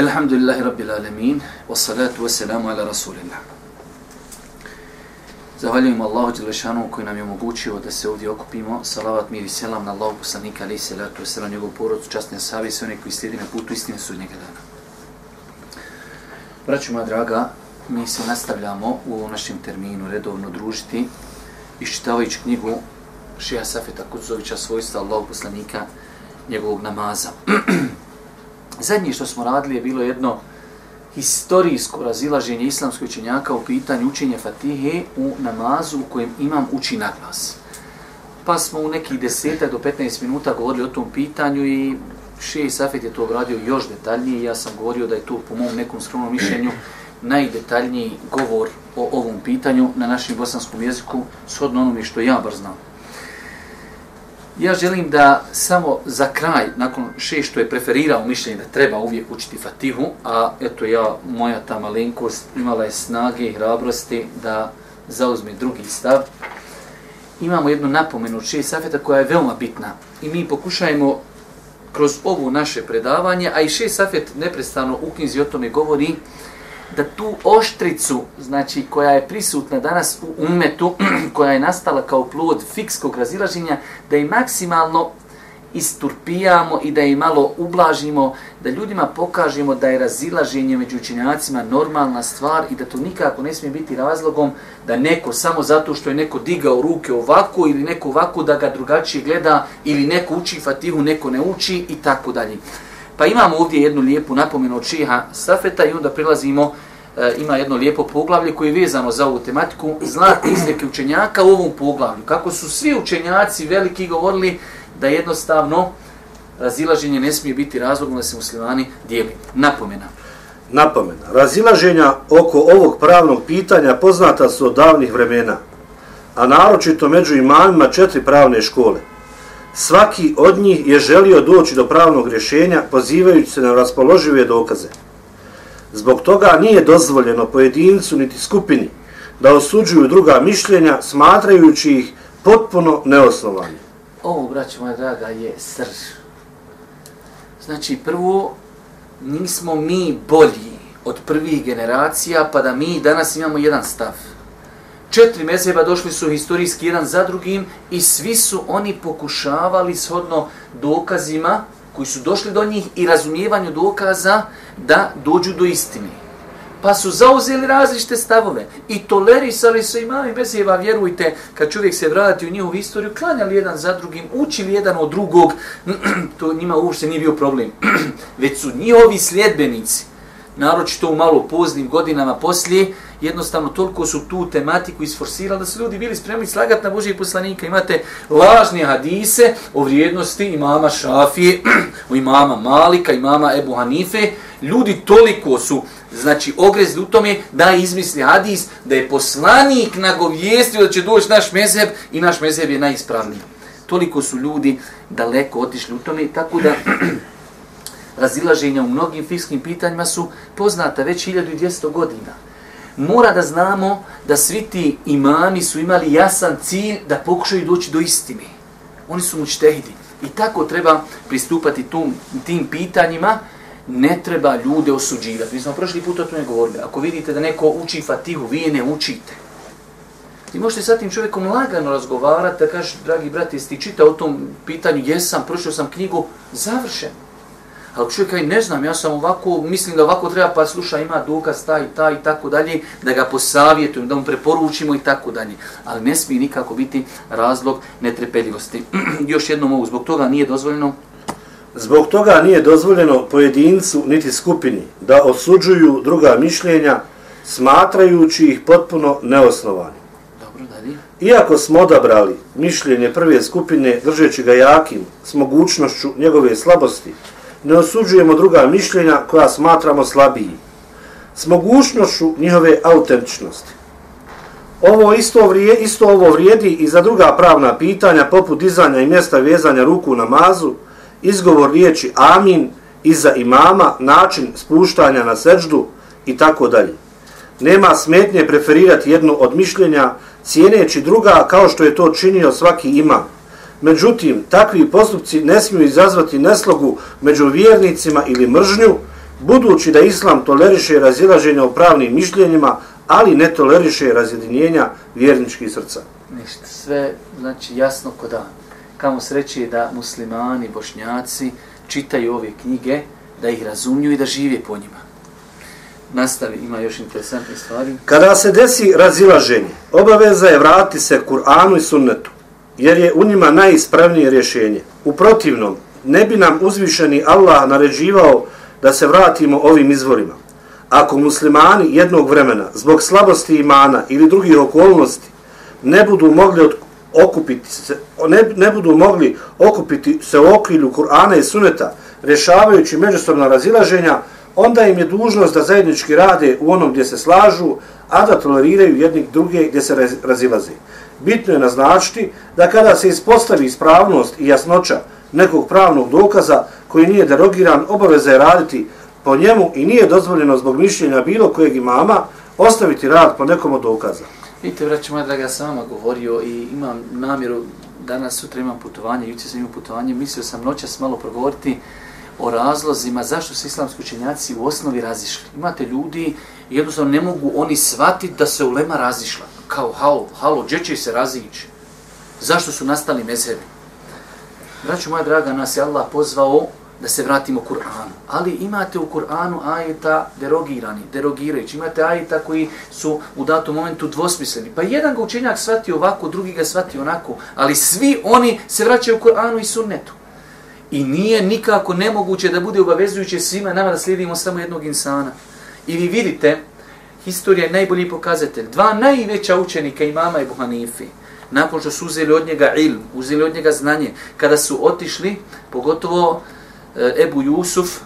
Elhamdulillahi Rabbil Alemin, wassalatu wassalamu ala Rasulillah. Zahvaljujem Allahu Đelešanu koji nam je omogućio da se ovdje okupimo. Salavat mir i selam na Allahu poslanika ali i salatu wassalam njegovu porodcu, častne savje i sve one koji slijedi na putu istine sudnjega dana. Braću moja draga, mi se nastavljamo u našem terminu redovno družiti iščitavajući knjigu Šija Safeta Kuzovića svojstva Allahu poslanika njegovog namaza. Zadnje što smo radili je bilo jedno historijsko razilaženje islamskoj učenjaka u pitanju učenja Fatihe u namazu u kojem imam uči na glas. Pa smo u nekih 10 do 15 minuta govorili o tom pitanju i Šeji Safet je to obradio još detaljnije. Ja sam govorio da je to po mom nekom skromnom mišljenju najdetaljniji govor o ovom pitanju na našem bosanskom jeziku, shodno onome što ja bar znam. Ja želim da samo za kraj, nakon še što je preferirao mišljenje da treba uvijek učiti Fatihu, a eto ja, moja ta malenkost imala je snage i hrabrosti da zauzme drugi stav, imamo jednu napomenu od šest safeta koja je veoma bitna. I mi pokušajemo kroz ovu naše predavanje, a i šest safet neprestano u knjizi o tome govori, da tu oštricu, znači koja je prisutna danas u umetu, koja je nastala kao plod fikskog razilaženja, da je maksimalno isturpijamo i da je malo ublažimo, da ljudima pokažemo da je razilaženje među učenjacima normalna stvar i da to nikako ne smije biti razlogom da neko samo zato što je neko digao ruke ovako ili neko ovako da ga drugačije gleda ili neko uči fatihu, neko ne uči i tako dalje. Pa imamo ovdje jednu lijepu napomenu od Šiha Safeta i onda prilazimo, e, ima jedno lijepo poglavlje koje je vezano za ovu tematiku, zlatne izreke učenjaka u ovom poglavlju. Kako su svi učenjaci veliki govorili da jednostavno razilaženje ne smije biti razlogom da se muslimani dijeli. Napomena. Napomena. Razilaženja oko ovog pravnog pitanja poznata su od davnih vremena, a naročito među imamima četiri pravne škole. Svaki od njih je želio doći do pravnog rješenja pozivajući se na raspoložive dokaze. Zbog toga nije dozvoljeno pojedincu niti skupini da osuđuju druga mišljenja smatrajući ih potpuno neosnovanje. Ovo, braćo moja draga, je srž. Znači, prvo, nismo mi bolji od prvih generacija, pa da mi danas imamo jedan stav četiri mezheba došli su historijski jedan za drugim i svi su oni pokušavali shodno dokazima koji su došli do njih i razumijevanju dokaza da dođu do istine. Pa su zauzeli različite stavove i tolerisali su imami mezheba, vjerujte, kad čovjek se vrati u njihovu istoriju, klanjali jedan za drugim, učili jedan od drugog, to njima uopšte nije bio problem. Već su njihovi sljedbenici, naročito u malo poznim godinama poslije, jednostavno toliko su tu tematiku isforsirali da su ljudi bili spremni slagati na Božijeg poslanika. Imate lažne hadise o vrijednosti imama Šafije, o imama Malika, imama Ebu Hanife. Ljudi toliko su znači ogrezli u tome da izmisli hadis da je poslanik nagovijestio da će doći naš mezheb i naš mezheb je najispravniji. Toliko su ljudi daleko otišli u tome, tako da razilaženja u mnogim fiskim pitanjima su poznata već 1200 godina mora da znamo da svi ti imami su imali jasan cilj da pokušaju doći do istine. Oni su mučtehidi. I tako treba pristupati tum, tim pitanjima, ne treba ljude osuđivati. Mi smo prošli put o tome govorili. Ako vidite da neko uči fatihu, vi je ne učite. Vi možete sa tim čovjekom lagano razgovarati, da kažeš, dragi brati, jesi ti čitao o tom pitanju, jesam, prošao sam knjigu, završeno. Ali čovjek kaj ne znam, ja sam ovako, mislim da ovako treba pa sluša, ima dokaz taj, taj i tako dalje, da ga posavjetujem, da mu preporučimo i tako dalje. Ali ne smije nikako biti razlog netrepeljivosti. Još jednom mogu, zbog toga nije dozvoljeno Zbog toga nije dozvoljeno pojedincu niti skupini da osuđuju druga mišljenja smatrajući ih potpuno neosnovani. Dobro, dalje. Iako smo odabrali mišljenje prve skupine držeći ga jakim s mogućnošću njegove slabosti ne osuđujemo druga mišljenja koja smatramo slabiji. S mogućnošću njihove autentičnosti. Ovo isto, vrije, isto ovo vrijedi i za druga pravna pitanja poput dizanja i mjesta vezanja ruku u namazu, izgovor riječi amin, iza imama, način spuštanja na seđdu i tako dalje. Nema smetnje preferirati jedno od mišljenja cijeneći druga kao što je to činio svaki imam. Međutim, takvi postupci ne smiju izazvati neslogu među vjernicima ili mržnju, budući da islam toleriše razilaženje o pravnim mišljenjima, ali ne toleriše razjedinjenja vjerničkih srca. Ništa, sve znači jasno ko dan. Kamo sreći je da muslimani, bošnjaci čitaju ove knjige, da ih razumiju i da žive po njima. Nastavi, ima još interesantne stvari. Kada se desi razilaženje, obaveza je vratiti se Kur'anu i sunnetu, jer je u njima najispravnije rješenje. U protivnom, ne bi nam uzvišeni Allah naređivao da se vratimo ovim izvorima. Ako muslimani jednog vremena, zbog slabosti imana ili drugih okolnosti, ne budu mogli od, okupiti se, ne, ne budu mogli okupiti se u okrilju Kur'ana i Suneta, rješavajući međusobna razilaženja, onda im je dužnost da zajednički rade u onom gdje se slažu, a da toleriraju jednih druge gdje se razilaze. Bitno je naznačiti da kada se ispostavi ispravnost i jasnoća nekog pravnog dokaza koji nije derogiran, obaveza je raditi po njemu i nije dozvoljeno zbog mišljenja bilo kojeg imama ostaviti rad po nekom od dokaza. Vidite, vraću moja draga, sam vama govorio i imam namjeru, danas sutra imam putovanje, juče sam imao putovanje, mislio sam noćas malo progovoriti o razlozima zašto su islamski učenjaci u osnovi razišli. Imate ljudi, jednostavno ne mogu oni shvatiti da se ulema razišla. Kao, halo, halo, gdje će se razići? Zašto su nastali mezhebi? Braću moja draga, nas je Allah pozvao da se vratimo Kur'anu. Ali imate u Kur'anu ajeta derogirani, derogirajući. Imate ajeta koji su u datom momentu dvosmisleni. Pa jedan ga učenjak shvati ovako, drugi ga shvati onako. Ali svi oni se vraćaju u Kur'anu i sunnetu. I nije nikako nemoguće da bude obavezujuće svima nama da slijedimo samo jednog insana. I vi vidite, historija je najbolji pokazatelj. Dva najveća učenika imama Ebu Hanifi, nakon što su uzeli od njega ilm, uzeli od njega znanje, kada su otišli, pogotovo eh, Ebu Jusuf,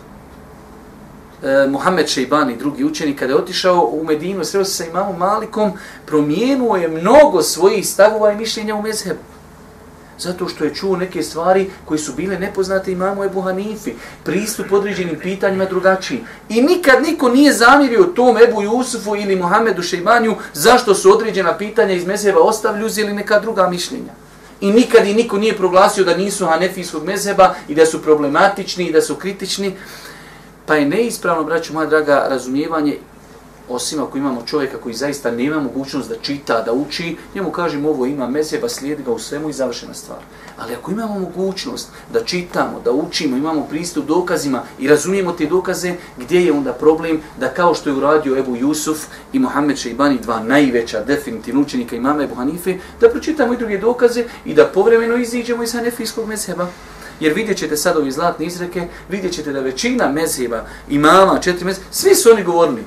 eh, Muhammed Šejbani, drugi učenik, kada je otišao u Medinu, sreo se sa imamom Malikom, promijenuo je mnogo svojih stavova i mišljenja u mezhebu. Zato što je čuo neke stvari koji su bile nepoznate imamo Ebu Hanifi. Pristup određenim pitanjima drugačiji. I nikad niko nije zamirio tom Ebu Jusufu ili Muhammedu Šejbanju zašto su određena pitanja iz mezheba ostavlju ili neka druga mišljenja. I nikad i niko nije proglasio da nisu hanefijskog mezheba i da su problematični i da su kritični. Pa je neispravno, braću moja draga, razumijevanje osim ako imamo čovjeka koji zaista nema mogućnost da čita, da uči, njemu kažemo ovo ima mezeba, slijedi ga u svemu i završena stvar. Ali ako imamo mogućnost da čitamo, da učimo, imamo pristup dokazima i razumijemo te dokaze, gdje je onda problem da kao što je uradio Ebu Jusuf i Mohamed Šeibani, dva najveća definitivna učenika imama Ebu Hanife, da pročitamo i druge dokaze i da povremeno iziđemo iz hanefijskog mezheba. Jer vidjet ćete sad ove zlatne izreke, vidjet ćete da većina mezheba, imama, četiri mezheba, svi su oni govorili,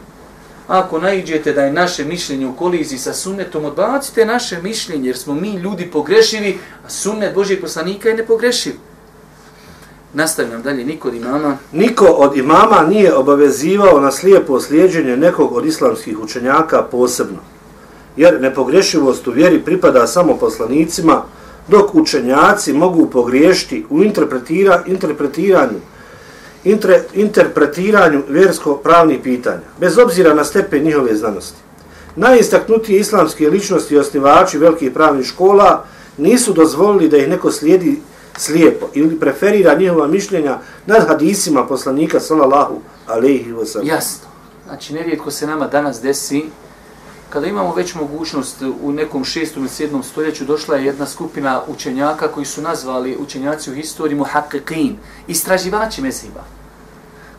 ako naiđete da je naše mišljenje u koliziji sa sunnetom, odbacite naše mišljenje, jer smo mi ljudi pogrešivi, a sunnet Božijeg poslanika je nepogrešiv. Nastavljam dalje, niko od imama. Niko od imama nije obavezivao na slijepo slijedženje nekog od islamskih učenjaka posebno, jer nepogrešivost u vjeri pripada samo poslanicima, dok učenjaci mogu pogriješiti u interpretira, interpretiranju inter, interpretiranju versko-pravnih pitanja, bez obzira na stepen njihove znanosti. Najistaknutije islamske ličnosti i osnivači velikih pravnih škola nisu dozvolili da ih neko slijedi slijepo ili preferira njihova mišljenja nad hadisima poslanika sallallahu alaihi wa sallam. Jasno. Znači, nerijetko se nama danas desi, kada imamo već mogućnost u nekom šestom ili sedmom stoljeću, došla je jedna skupina učenjaka koji su nazvali učenjaci u historiji muhaqiqin, istraživači mezhiba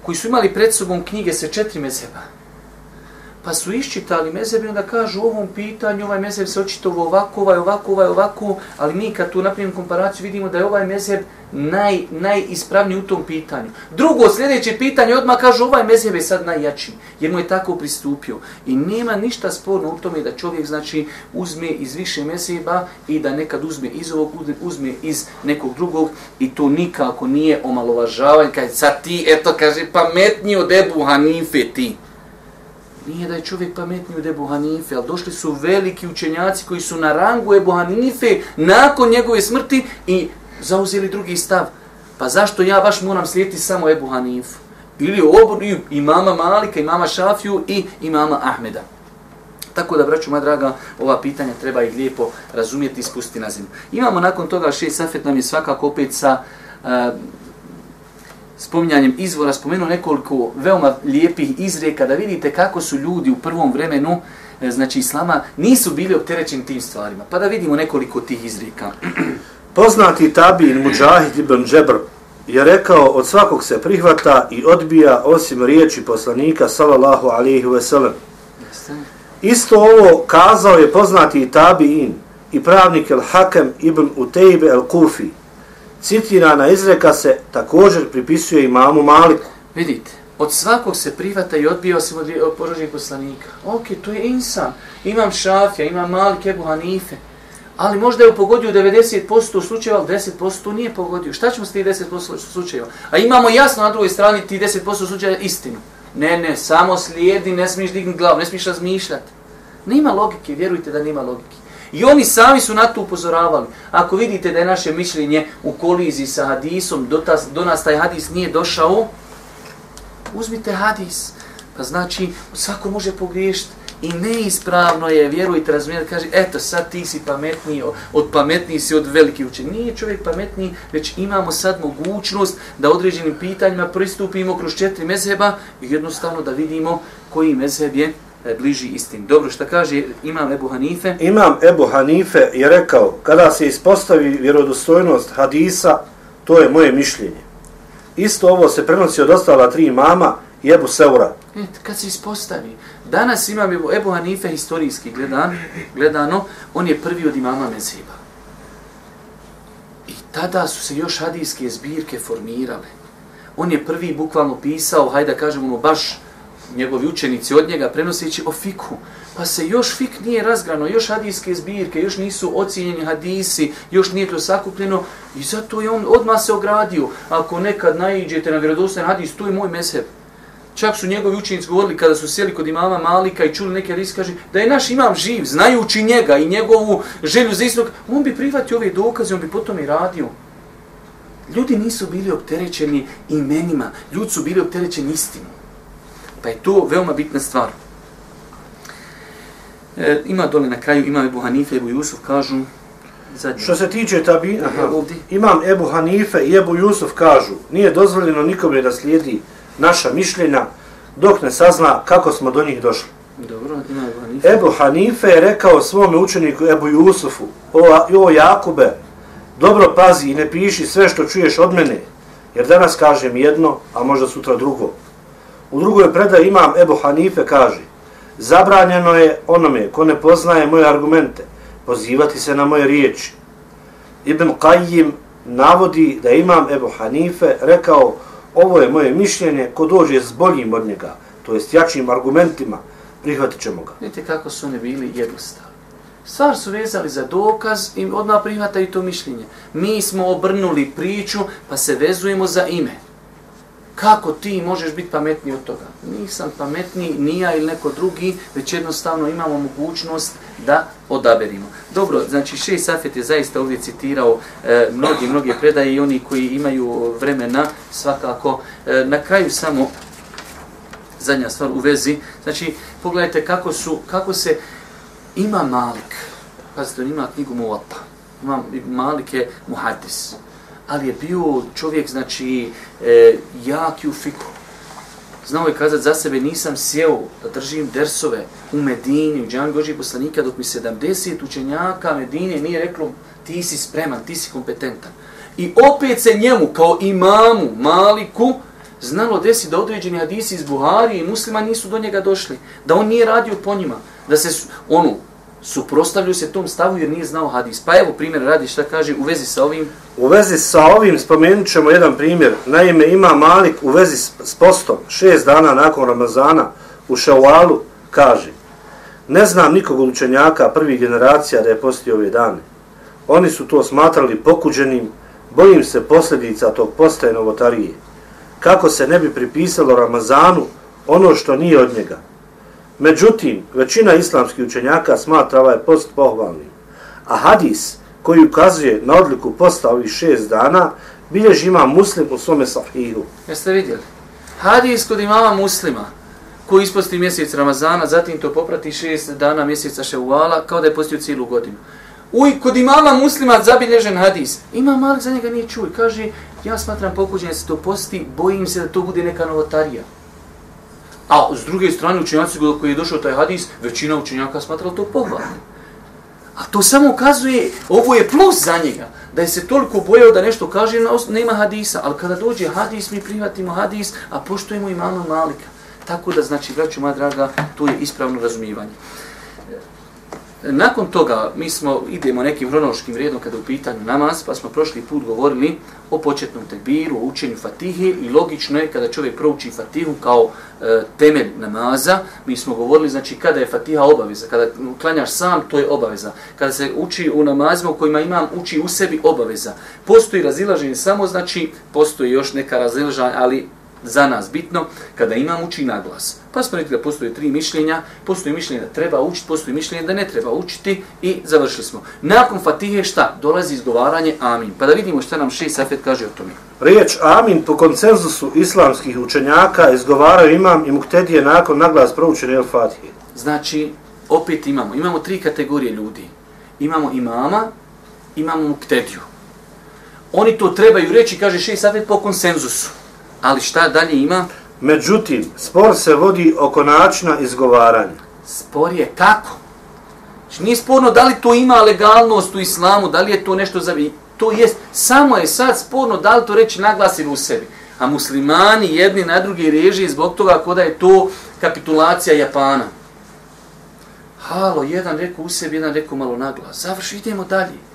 koji su imali pred sobom knjige sa četiri mezheba pa su iščitali mezeb i onda kažu u ovom pitanju, ovaj mezeb se očitovo ovako, ovaj ovako, ovaj ovako, ali mi kad tu napravimo komparaciju vidimo da je ovaj mezeb naj, najispravniji u tom pitanju. Drugo, sljedeće pitanje, odmah kažu ovaj mezeb je sad najjači, jer mu je tako pristupio. I nema ništa sporno u tome da čovjek znači uzme iz više mezeba i da nekad uzme iz ovog, uzme iz nekog drugog i to nikako nije omalovažavanje, Kad sad ti, eto, kaže, pametniji od Ebu Hanife ti. Nije da je čovjek pametniji od Ebu Hanife, ali došli su veliki učenjaci koji su na rangu Ebu Hanife nakon njegove smrti i zauzeli drugi stav. Pa zašto ja baš moram slijediti samo Ebu Hanifu? Ili obor, i mama Malika, i mama Šafiju, i, i mama Ahmeda. Tako da, braću moja draga, ova pitanja treba ih lijepo razumjeti i spustiti na zemlju. Imamo nakon toga šest safet nam je svakako opet sa uh, spominjanjem izvora spomenuo nekoliko veoma lijepih izreka da vidite kako su ljudi u prvom vremenu e, znači islama nisu bili opterećeni tim stvarima. Pa da vidimo nekoliko tih izreka. Poznati tabin Mujahid ibn Džebr je rekao od svakog se prihvata i odbija osim riječi poslanika sallallahu alaihi ve sellem. Isto ovo kazao je poznati tabiin i pravnik el Hakem ibn Utejbe el Kufi citirana izreka se također pripisuje imamu Maliku. Vidite, od svakog se privata i odbija osim od porožnih poslanika. Ok, to je insan. Imam Šafja, imam Malik, Ebu Hanife. Ali možda je pogodio 90% slučajeva, ali 10% nije pogodio. Šta ćemo s tih 10% slučajeva? A imamo jasno na drugoj strani ti 10% slučajeva istinu. Ne, ne, samo slijedi, ne smiješ dignuti glavu, ne smiješ razmišljati. Nema logike, vjerujte da nema logike. I oni sami su na to upozoravali. Ako vidite da je naše mišljenje u koliziji sa hadisom, do, ta, do nas taj hadis nije došao, uzmite hadis. Pa znači, svako može pogriješiti. I neispravno je, vjerujte, razumijete, kaže, eto, sad ti si pametniji, od pametniji si od veliki učenja. Nije čovjek pametniji, već imamo sad mogućnost da određenim pitanjima pristupimo kroz četiri mezheba i jednostavno da vidimo koji mezheb je bliži istin. Dobro, što kaže Imam Ebu Hanife? Imam Ebu Hanife je rekao, kada se ispostavi vjerodostojnost hadisa, to je moje mišljenje. Isto ovo se prenosi od ostala tri imama i Ebu Seura. Et, kad se ispostavi, danas imam Ebu, Ebu Hanife historijski gledan, gledano, on je prvi od imama Meziba. I tada su se još hadijske zbirke formirale. On je prvi bukvalno pisao, hajde da kažemo, baš njegovi učenici od njega prenoseći o fiku. Pa se još fik nije razgrano, još hadijske zbirke, još nisu ocijenjeni hadisi, još nije to sakupljeno i zato je on odmah se ogradio. Ako nekad naiđete na vjerodostan hadis, to je moj mezheb. Čak su njegovi učenici govorili kada su sjeli kod imama Malika i čuli neke hadise, kaže da je naš imam živ, znajući njega i njegovu želju za istog, on bi prihvatio ove dokaze, on bi potom i radio. Ljudi nisu bili opterećeni imenima, ljudi su bili opterećeni istinom. Pa je to veoma bitna stvar. E, ima dole na kraju, ima Ebu Hanife, Ebu Jusuf, kažu, zadnji. Što se tiče tabi, aha, imam Ebu Hanife i Ebu Jusuf kažu, nije dozvoljeno nikome da slijedi naša mišljenja dok ne sazna kako smo do njih došli. Dobro, ima Ebu Hanife. Ebu Hanife je rekao svome učeniku Ebu Jusufu, o, o Jakube, dobro pazi i ne piši sve što čuješ od mene, jer danas kažem jedno, a možda sutra drugo. U drugoj predaj imam Ebu Hanife kaže Zabranjeno je onome ko ne poznaje moje argumente pozivati se na moje riječi. Ibn Qayyim navodi da imam Ebu Hanife rekao ovo je moje mišljenje ko dođe s boljim od njega, to jest jačim argumentima, prihvatit ćemo ga. Vidite kako su oni bili jednostavni. Stvar su vezali za dokaz i odmah prihvataju to mišljenje. Mi smo obrnuli priču pa se vezujemo za ime kako ti možeš biti pametniji od toga? Nisam pametniji, nija ili neko drugi, već jednostavno imamo mogućnost da odaberimo. Dobro, znači Šej Safet je zaista ovdje citirao e, mnogi, mnoge predaje i oni koji imaju vremena svakako. E, na kraju samo zadnja stvar u vezi, znači pogledajte kako su, kako se ima Malik, pazite, on ima knjigu Muata, ima Malik je muhadis, ali je bio čovjek, znači, e, jak u fiku. Znao je kazati za sebe, nisam sjeo da držim dersove u Medini, u džami Božih poslanika, dok mi 70 učenjaka Medine nije reklo, ti si spreman, ti si kompetentan. I opet se njemu, kao imamu, maliku, znalo desi da određeni hadisi iz Buhari i muslima nisu do njega došli. Da on nije radio po njima. Da se, onu, suprostavljaju se tom stavu jer nije znao hadis. Pa evo primjer radi šta kaže u vezi sa ovim. U vezi sa ovim spomenut ćemo jedan primjer. Naime, ima Malik u vezi s postom šest dana nakon Ramazana u Šaualu kaže Ne znam nikog učenjaka prvih generacija da je postio ove dane. Oni su to smatrali pokuđenim, bojim se posljedica tog postaje novotarije. Kako se ne bi pripisalo Ramazanu ono što nije od njega. Međutim, većina islamskih učenjaka smatra ovaj post pohvalnim. A hadis koji ukazuje na odliku posta ovih šest dana, bilježi ima muslim u svome sahihu. Jeste vidjeli? Hadis kod imama muslima, koji isposti mjesec Ramazana, zatim to poprati šest dana mjeseca Ševuala, kao da je postio cijelu godinu. Uj, kod imama muslima zabilježen hadis. Ima Malik za njega nije čuj. kaže, ja smatram pokuđenje se to posti, bojim se da to bude neka novotarija. A s druge strane, učenjaci koji je došao taj hadis, većina učenjaka smatrala to pohvalno. A to samo ukazuje, ovo je plus za njega, da je se toliko bojao da nešto kaže, nema hadisa. Ali kada dođe hadis, mi prihvatimo hadis, a poštojemo imama Malika. Tako da, znači, braću moja draga, to je ispravno razumijevanje. Nakon toga mi smo idemo nekim hronološkim redom kada u pitanju namaz, pa smo prošli put govorili o početnom tekbiru, o učenju fatihe i logično je kada čovjek prouči fatihu kao e, temelj namaza, mi smo govorili znači kada je fatiha obaveza, kada klanjaš sam, to je obaveza. Kada se uči u namazima u kojima imam uči u sebi obaveza. Postoji razilaženje samo, znači postoji još neka razilaženja, ali za nas bitno kada imam uči na glas. Pa smo rekli da postoje tri mišljenja, postoji mišljenje da treba učiti, postoji mišljenje da ne treba učiti i završili smo. Nakon fatihe šta? Dolazi izgovaranje amin. Pa da vidimo šta nam šest safet kaže o tome. Riječ amin po koncenzusu islamskih učenjaka izgovaraju imam i muhtedije nakon naglas proučene el fatihe. Znači, opet imamo, imamo tri kategorije ljudi. Imamo imama, imamo muhtediju. Oni to trebaju reći, kaže šest safet po konsenzusu. Ali šta dalje ima? Međutim, spor se vodi oko načina izgovaranja. Spor je kako? Znači, nije sporno da li to ima legalnost u islamu, da li je to nešto za... To jest, samo je sad sporno da li to reći naglasili u sebi. A muslimani jedni na drugi reži zbog toga kod je to kapitulacija Japana. Halo, jedan rekao u sebi, jedan rekao malo naglas. Završi, idemo dalje.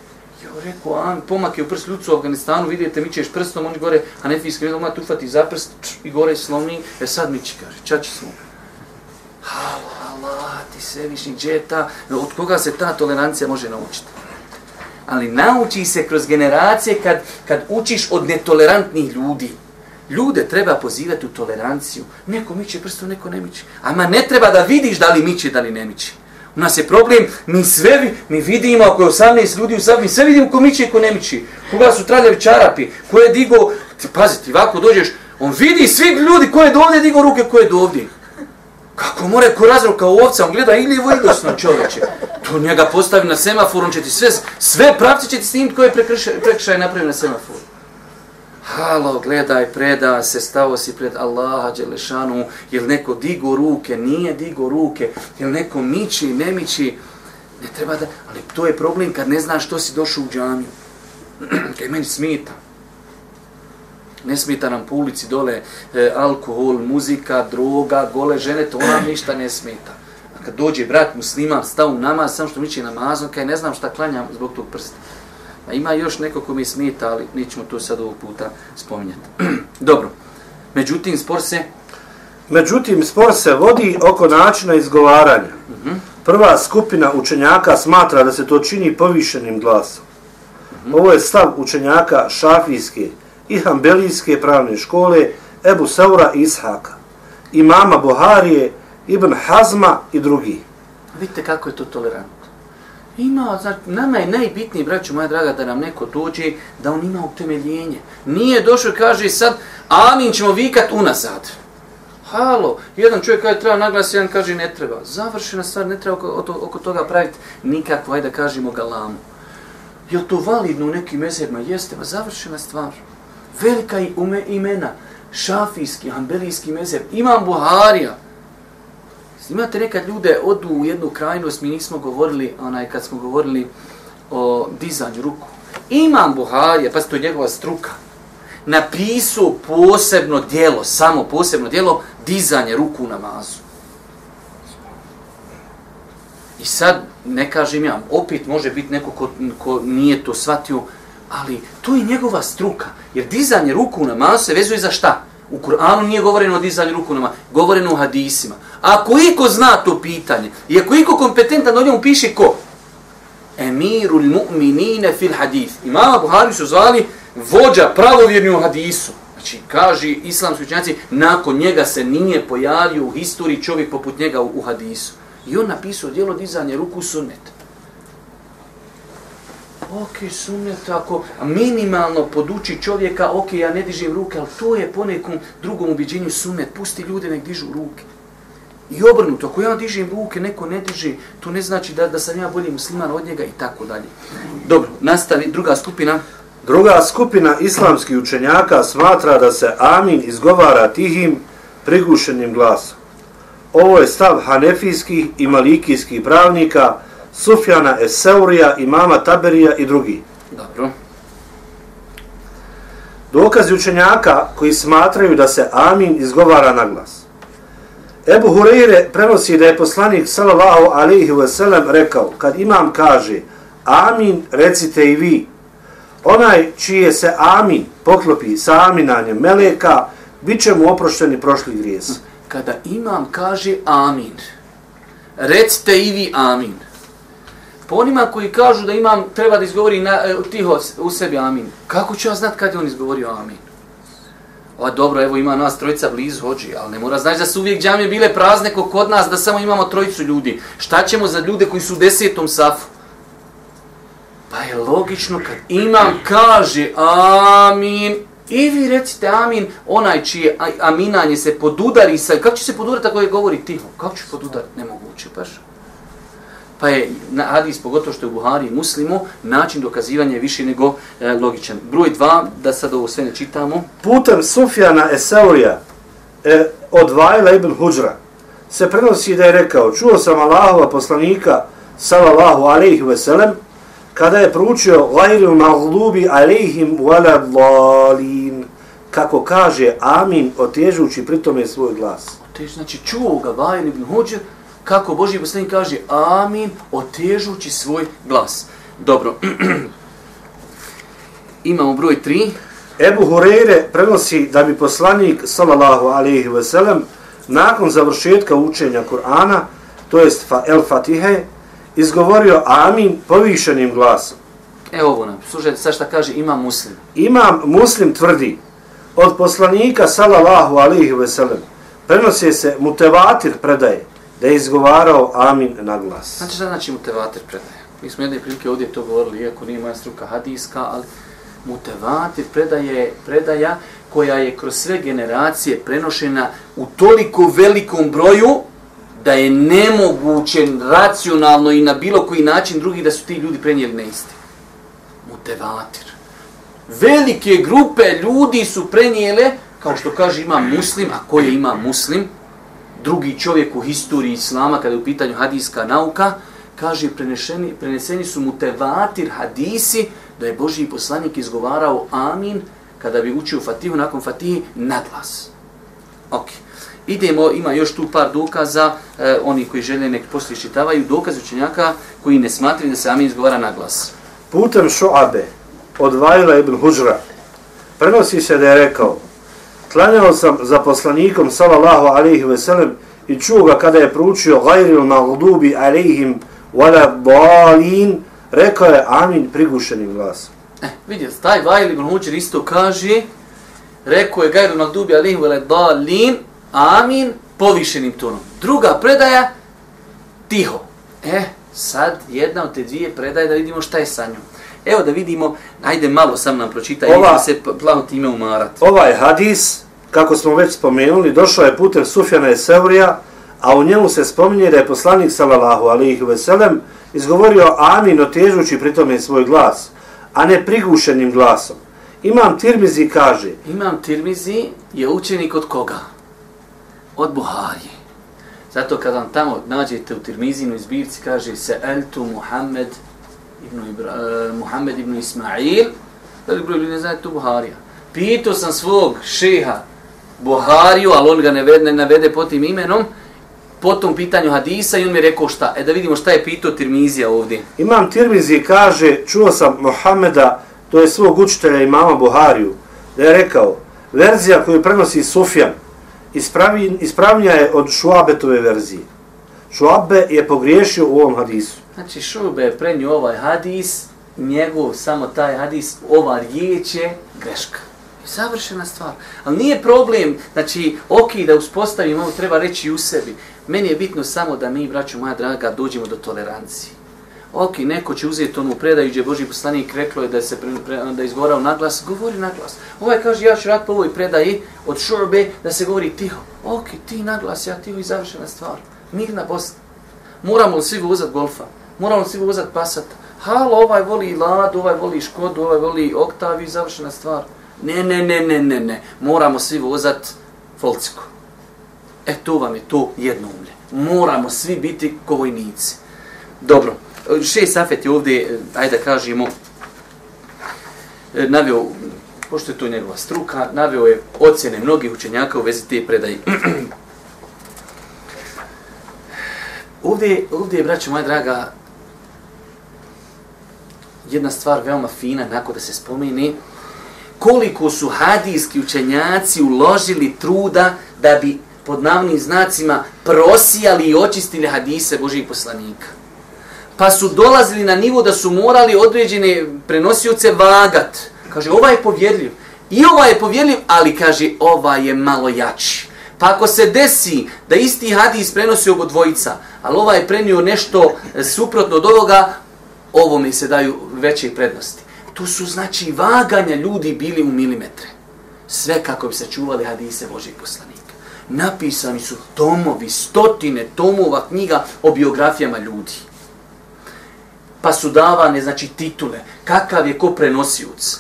Jo, rekao, a pomak je u prst ljucu u Afganistanu, vidite, mi ćeš prstom, oni gore, a ne fijski, vidimo, tu fati za prst, č, i gore slomi, e sad mi će, kaže, čači smo. Halo, Allah, ti se džeta, od koga se ta tolerancija može naučiti? Ali nauči se kroz generacije kad, kad učiš od netolerantnih ljudi. Ljude treba pozivati u toleranciju. Neko miće prstom, neko ne miće. Ama ne treba da vidiš da li miće, da li ne miće. U nas je problem, mi sve mi vidimo, ako je 18 ljudi u sabu, mi sve vidimo ko miče i ko ne miči. Koga su traljavi čarapi, ko je digo, ti pazi, ti ovako dođeš, on vidi svi ljudi ko je do ovdje digo ruke, ko je do ovdje. Kako more ko razrok kao ovca, on gleda ili lijevo i desno čovječe. To njega postavi na semafor, on će ti sve, sve pravci će ti snimiti koje prekršaj napravi na semaforu. Halo, gledaj, preda se, stao si pred Allaha, Đelešanu, jel neko digo ruke, nije digo ruke, jel neko miči, ne miči, ne treba da, ali to je problem kad ne znaš što si došao u džamiju. Kaj meni smita. Ne smita nam po ulici dole e, alkohol, muzika, droga, gole žene, to nam ništa ne smita. A kad dođe brat musliman, stao u namaz, samo što miči namazom, kaj ne znam šta klanjam zbog tog prsta. A ima još neko ko mi smeta, ali nećemo to sad ovog puta spominjati. Dobro. Međutim, spor se... Međutim, spor se vodi oko načina izgovaranja. Uh mhm. -huh. Prva skupina učenjaka smatra da se to čini povišenim glasom. Uh mhm. -huh. Ovo je stav učenjaka šafijske i hambelijske pravne škole Ebu Saura i Ishaka, imama Buharije, Ibn Hazma i drugi. Vidite kako je to tolerantno. Ima, znači, nama je najbitniji, braću moja draga, da nam neko dođe, da on ima utemeljenje. Nije došao i kaže sad, amin ćemo vikat unazad. Halo, jedan čovjek kaže treba naglas, jedan kaže ne treba. Završena stvar, ne treba oko, oko toga praviti nikakvo, ajde da kažemo galamu. Je to validno u nekim mezerima? Jeste, ba završena stvar. Velika imena, šafijski, ambelijski mezer, imam Buharija, Imate nekad ljude odu u jednu krajnost, mi nismo govorili, onaj, kad smo govorili o dizanju ruku. Imam Buharija, pa to je njegova struka. napisao posebno dijelo, samo posebno dijelo, dizanje ruku u namazu. I sad, ne kažem ja, opet može biti neko ko, ko nije to shvatio, ali to je njegova struka. Jer dizanje ruku u namazu se vezuje za šta? U Kur'anu nije govoreno o dizanju ruku u namazu, govoreno o hadisima. Ako iko zna to pitanje, i ako iko kompetentan, o njemu piše ko? Emirul mu'minine fil hadith. Imama Buhari su zvali vođa pravovjerni u hadisu. Znači, kaže islamski učenjaci, nakon njega se nije pojavio u historiji čovjek poput njega u, u hadisu. I on napisao dijelo dizanje ruku sunnet. Ok, sunnet, ako minimalno poduči čovjeka, ok, ja ne dižem ruke, ali to je po nekom drugom ubiđenju sunnet. Pusti ljude nek dižu ruke. I obrnuto, ako ja dižem ruke, neko ne diže, to ne znači da, da sam ja bolji musliman od njega i tako dalje. Dobro, nastavi druga skupina. Druga skupina islamskih učenjaka smatra da se amin izgovara tihim, prigušenim glasom. Ovo je stav hanefijskih i malikijskih pravnika, Sufjana Eseurija, imama Taberija i drugi. Dobro. Dokazi učenjaka koji smatraju da se amin izgovara na glas. Ebu Hureyre prenosi da je poslanik sallallahu alaihi ve sellem rekao, kad imam kaže amin, recite i vi. Onaj čije se amin poklopi sa aminanjem meleka, bit će mu oprošteni prošli grijez. Kada imam kaže amin, recite i vi amin. Po onima koji kažu da imam treba da izgovori na, eh, tiho u sebi amin, kako ću ja znat kad je on izgovorio amin? O, dobro, evo ima nas trojica blizu hođi, ali ne mora znači da su uvijek džamije bile prazne ko kod nas, da samo imamo trojicu ljudi. Šta ćemo za ljude koji su u desetom safu? Pa je logično kad imam kaže amin, i vi recite amin, onaj čije aminanje se podudari sa... Kako će se podudariti ako je govori tiho? Kako će podudariti? Nemoguće, baš. Pa je na hadis, pogotovo što je u Buhari i Muslimu, način dokazivanja je više nego e, logičan. Broj dva, da sad ovo sve ne čitamo. Putem Sufjana Eseurija e, od Vajla ibn Huđra se prenosi da je rekao, čuo sam Allahova poslanika, sallallahu alaihi veselem, kada je proučio gajru maglubi wala dhalin, kako kaže amin, otežući pritome svoj glas. Otež, znači čuo ga Vajla ibn Huđr, kako Boži poslanik kaže amin, otežući svoj glas. Dobro. Imamo broj 3. Ebu Hureyre prenosi da bi poslanik, sallallahu alaihi ve sellem, nakon završetka učenja Kur'ana, to jest fa El Fatihe, izgovorio amin povišenim glasom. Evo ovo nam, slušajte sad šta kaže imam muslim. Imam muslim tvrdi, od poslanika, sallallahu alaihi ve sellem, prenosi se mutevatir predaje, da je izgovarao amin na glas. Znači šta znači mutevatir predaje? Mi smo jedne prilike ovdje to govorili, iako nije moja struka hadijska, ali mutevatir predaje predaja koja je kroz sve generacije prenošena u toliko velikom broju da je nemoguće racionalno i na bilo koji način drugi da su ti ljudi prenijeli neisti. Mutevatir. Velike grupe ljudi su prenijele, kao što kaže ima muslim, a koje ima muslim, drugi čovjek u historiji islama, kada je u pitanju hadijska nauka, kaže, preneseni, preneseni su mutevatir hadisi, da je Božji poslanik izgovarao amin, kada bi učio fatihu, nakon fatihi, na glas. Ok. Idemo, ima još tu par dokaza, e, oni koji žele nek poslije čitavaju, dokaz učenjaka koji ne smatri da se amin izgovara na glas. Putem šuabe od Vajla ibn Huđra prenosi se da je rekao Klanjao sam za poslanikom sallallahu alaihi ve sellem i čuo ga kada je proučio gajril magdubi alaihim wala dalin, rekao je amin prigušenim glasom. Eh, vidite, taj Vajl ibn Huđer isto kaže, rekao je gajril magdubi alaihim wala dalin, amin povišenim tonom. Druga predaja, tiho. Eh, sad jedna od te dvije predaje da vidimo šta je sa njom. Evo da vidimo, ajde malo sam nam pročitaj, Ova, se plano time umarati. Ovaj hadis, kako smo već spomenuli, došao je putem Sufjana i Seurija, a u njemu se spominje da je poslanik sallallahu alaihi ve sellem izgovorio amin otežući pritome svoj glas, a ne prigušenim glasom. Imam Tirmizi kaže... Imam Tirmizi je učenik od koga? Od Buharije. Zato kad vam tamo nađete u Tirmizinu izbirci, kaže se Eltu Muhammed ibn, Ibra, uh, Muhammed ibn Ismail, velik broj ljudi ne znaju tu Buharija. Pitao sam svog šeha Buhariju, ali on ga ne navede, ne navede po tim imenom, po tom pitanju hadisa i on mi je rekao šta. E da vidimo šta je pitao Tirmizija ovdje. Imam Tirmizije kaže, čuo sam Mohameda, to je svog učitelja imama Buhariju, da je rekao, verzija koju prenosi Sufjan, ispravi, ispravnija je od Šuabetove verzije. Šuabe je pogriješio u ovom hadisu. Znači Šube je prenio ovaj hadis, njegov samo taj hadis, ova riječ je greška. I savršena stvar. Ali nije problem, znači, ok, da uspostavimo, ovo treba reći u sebi. Meni je bitno samo da mi, braću moja draga, dođemo do tolerancije. Ok, neko će uzeti onu predaju gdje Boži poslanik reklo je da se pre, pre, da izgovarao naglas, govori naglas. Ovaj kaže ja ću rad po ovoj predaji od šurbe da se govori tiho. Ok, ti naglas, ja tiho i završena stvar. Mirna Bosna. Moramo li svi uzeti golfa? Moramo svi vozat pasat. Halo, ovaj voli Ladu, ovaj voli Škodu, ovaj voli Oktavi, završena stvar. Ne, ne, ne, ne, ne, ne. Moramo svi vozat Folciku. E, to vam je to jedno umlje. Moramo svi biti kovojnici. Dobro, šest safet je ovdje, ajde da kažemo, navio, pošto je to njegova struka, navio je ocjene mnogih učenjaka u vezi te predaje. ovdje, ovdje je, braćo moja draga, jedna stvar veoma fina, nakon da se spomeni, koliko su hadijski učenjaci uložili truda da bi pod navnim znacima prosijali i očistili hadise Božih poslanika. Pa su dolazili na nivo da su morali određene prenosioce vagat. Kaže, ovaj je povjedljiv. I ovaj je povjedljiv, ali kaže, ovaj je malo jači. Pa ako se desi da isti hadis prenosi obo dvojica, ali ovaj je prenio nešto suprotno od ovoga, ovo mi se daju veće prednosti. Tu su znači vaganja ljudi bili u milimetre. Sve kako bi se čuvali hadise Božih poslanika. Napisani su tomovi, stotine tomova knjiga o biografijama ljudi. Pa su davane, znači, titule. Kakav je ko prenosioc?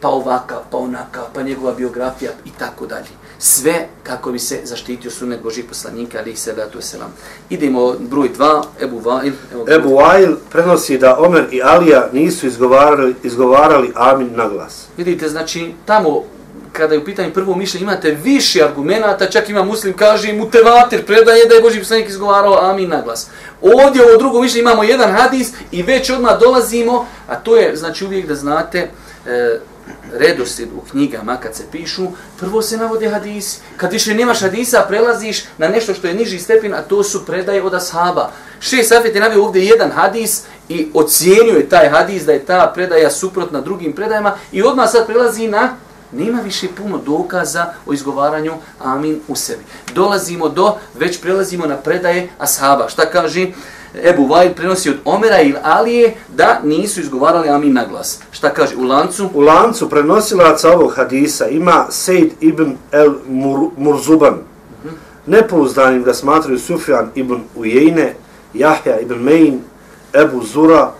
Pa ovakav, pa onakav, pa njegova biografija i tako dalje. Sve kako bi se zaštitio sunet Božih poslanika, ali ih se datu selam. Idemo broj 2, Ebu Vail. Ebu Vail prenosi da Omer i Alija nisu izgovarali, izgovarali amin na glas. Vidite, znači, tamo kada je u pitanju prvo mišljenje, imate više argumenta, čak ima muslim, kaže mu tevatir, predaje da je Boži poslanik izgovarao amin na glas. Ovdje ovo drugo mišljenje imamo jedan hadis i već odmah dolazimo, a to je, znači uvijek da znate, e, redosljed u knjigama kad se pišu, prvo se navode hadisi. Kad više nemaš hadisa, prelaziš na nešto što je niži stepen, a to su predaje od ashaba. Še safet je navio ovdje jedan hadis i ocjenjuje taj hadis da je ta predaja suprotna drugim predajama i odmah sad prelazi na nema više puno dokaza o izgovaranju amin u sebi. Dolazimo do, već prelazimo na predaje ashaba. Šta kaže Ebu Vajl prenosi od Omera ili Alije da nisu izgovarali amin na glas. Šta kaže u lancu? U lancu prenosilaca ovog hadisa ima Sejd ibn el Mur Murzuban. Uh -huh. Nepouzdanim ga smatraju Sufjan ibn Ujejne, Jahja ibn Mein, Ebu Zura,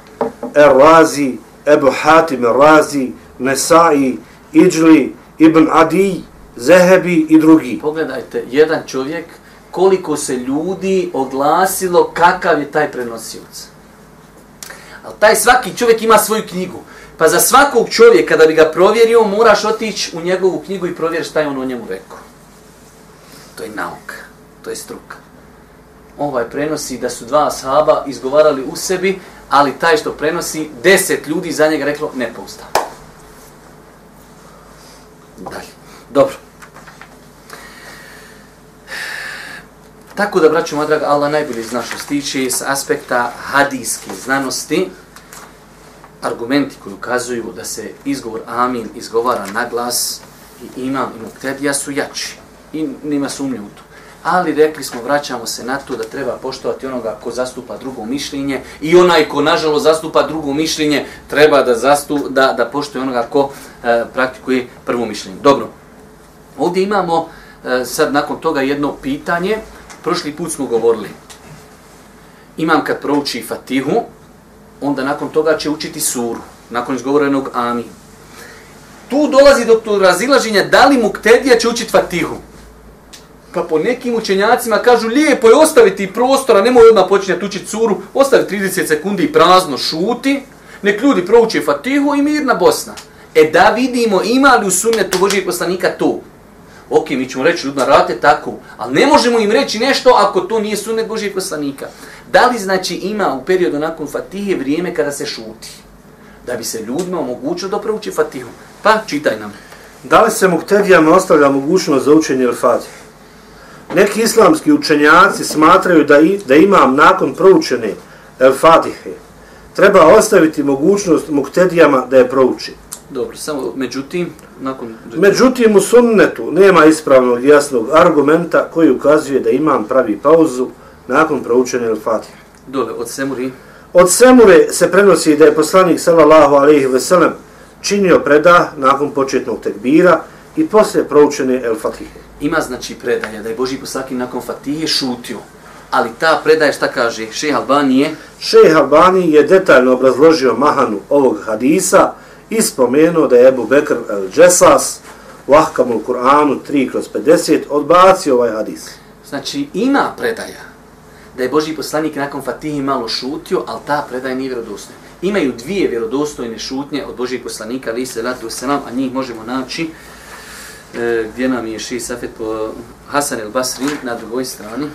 Er Razi, Ebu Hatim Er Razi, Nesai, Iđli, Ibn Adi, Zehebi i drugi. Pogledajte, jedan čovjek, koliko se ljudi oglasilo kakav je taj prenosioc. Ali taj svaki čovjek ima svoju knjigu. Pa za svakog čovjeka, da bi ga provjerio, moraš otići u njegovu knjigu i provjeriš šta je on o njemu rekao. To je nauka, to je struka. Ovaj prenosi da su dva sahaba izgovarali u sebi, ali taj što prenosi, deset ljudi za njega reklo nepoustavno. Dalje. Dobro. Tako da, braću moja draga, Allah najbolje zna što stiče s aspekta hadijske znanosti, argumenti koji ukazuju da se izgovor amin izgovara na glas i imam i muktedija su jači. I nima sumnje u to. Ali rekli smo, vraćamo se na to da treba poštovati onoga ko zastupa drugo mišljenje i onaj ko nažalost zastupa drugo mišljenje treba da, zastu, da, da poštuje onoga ko e, praktikuje prvo mišljenje. Dobro, ovdje imamo e, sad nakon toga jedno pitanje. Prošli put smo govorili. Imam kad prouči Fatihu, onda nakon toga će učiti suru, nakon izgovorenog Amin. Tu dolazi do tu razilaženja da li Muktedija će učiti Fatihu. Pa po nekim učenjacima kažu lijepo je ostaviti prostora, nemoj odmah počinjati učiti suru, ostavi 30 sekundi i prazno šuti, nek ljudi prouče Fatihu i mirna Bosna. E da vidimo ima li u sunnetu Božijeg poslanika to. Ok, mi ćemo reći ljudima, rate tako, ali ne možemo im reći nešto ako to nije sunet Božijeg poslanika. Da li znači ima u periodu nakon Fatihe vrijeme kada se šuti? Da bi se ljudima omogućilo da prouči Fatihu. Pa, čitaj nam. Da li se muktedijama ostavlja mogućnost za učenje El-Fatiha? Neki islamski učenjaci smatraju da, i, da imam nakon proučene El-Fatihe treba ostaviti mogućnost muktedijama da je prouči. Dobro, samo međutim, nakon... Međutim, u sunnetu nema ispravnog jasnog argumenta koji ukazuje da imam pravi pauzu nakon proučene El-Fatihe. Dole, od Semuri. Od Semure se prenosi da je poslanik sallallahu alejhi ve sellem činio predah nakon početnog tekbira i posle proučene El-Fatihe. Ima znači predaja da je Boži poslanik nakon Fatihe šutio. Ali ta predaja šta kaže? Šejh Albanije Šejh Albani je detaljno obrazložio mahanu ovog hadisa i spomenuo da je Ebu Bekr el-Džesas u Ahkamul Kur'anu 3 kroz 50 odbacio ovaj hadis. Znači, ima predaja da je Boži poslanik nakon Fatihi malo šutio, ali ta predaja nije vjerodostojna. Imaju dvije vjerodostojne šutnje od Božih poslanika, ali se ratu selam, a njih možemo naći e, gdje nam je Ši Safet po Hasan el Basri na drugoj strani.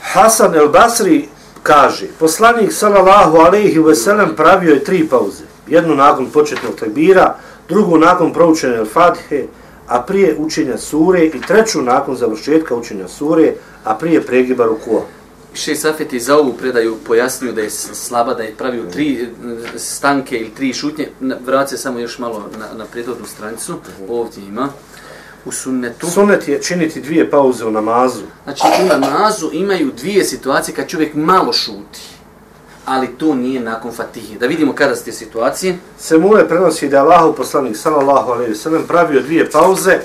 Hasan el Basri kaže, poslanik sallallahu alejhi ve sellem pravio je tri pauze. Jednu nakon početnog tekbira, drugu nakon proučene al-Fatihe, a prije učenja sure i treću nakon završetka učenja sure, a prije pregiba rukua. Še Safet je za ovu predaju pojasnio da je slaba, da je pravio tri e, stanke ili tri šutnje. Vraća samo još malo na, na predvodnu stranicu. Ovdje ima. U sunnetu. Sunnet je činiti dvije pauze u namazu. Znači u namazu imaju dvije situacije kad čovjek malo šuti. Ali to nije nakon fatihe. Da vidimo kada su te situacije. Se prenosi da je Allahu poslanik sallallahu alejhi ve sellem pravio dvije pauze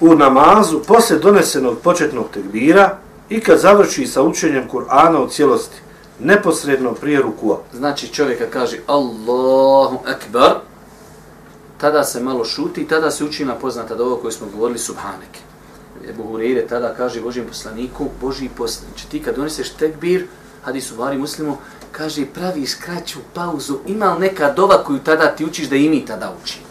u namazu posle donesenog početnog tekbira i kad završi sa učenjem Kur'ana u cijelosti, neposredno prije rukua. Znači čovjeka kaže Allahu Ekber, tada se malo šuti i tada se uči na poznata dovo koju smo govorili Subhanek. Ebu Hureyre tada kaže Božijem poslaniku, Božiji poslanik, znači ti kad doneseš tekbir, hadis u Bari muslimu, kaže praviš kraću pauzu, ima li neka dova koju tada ti učiš da i mi tada učimo?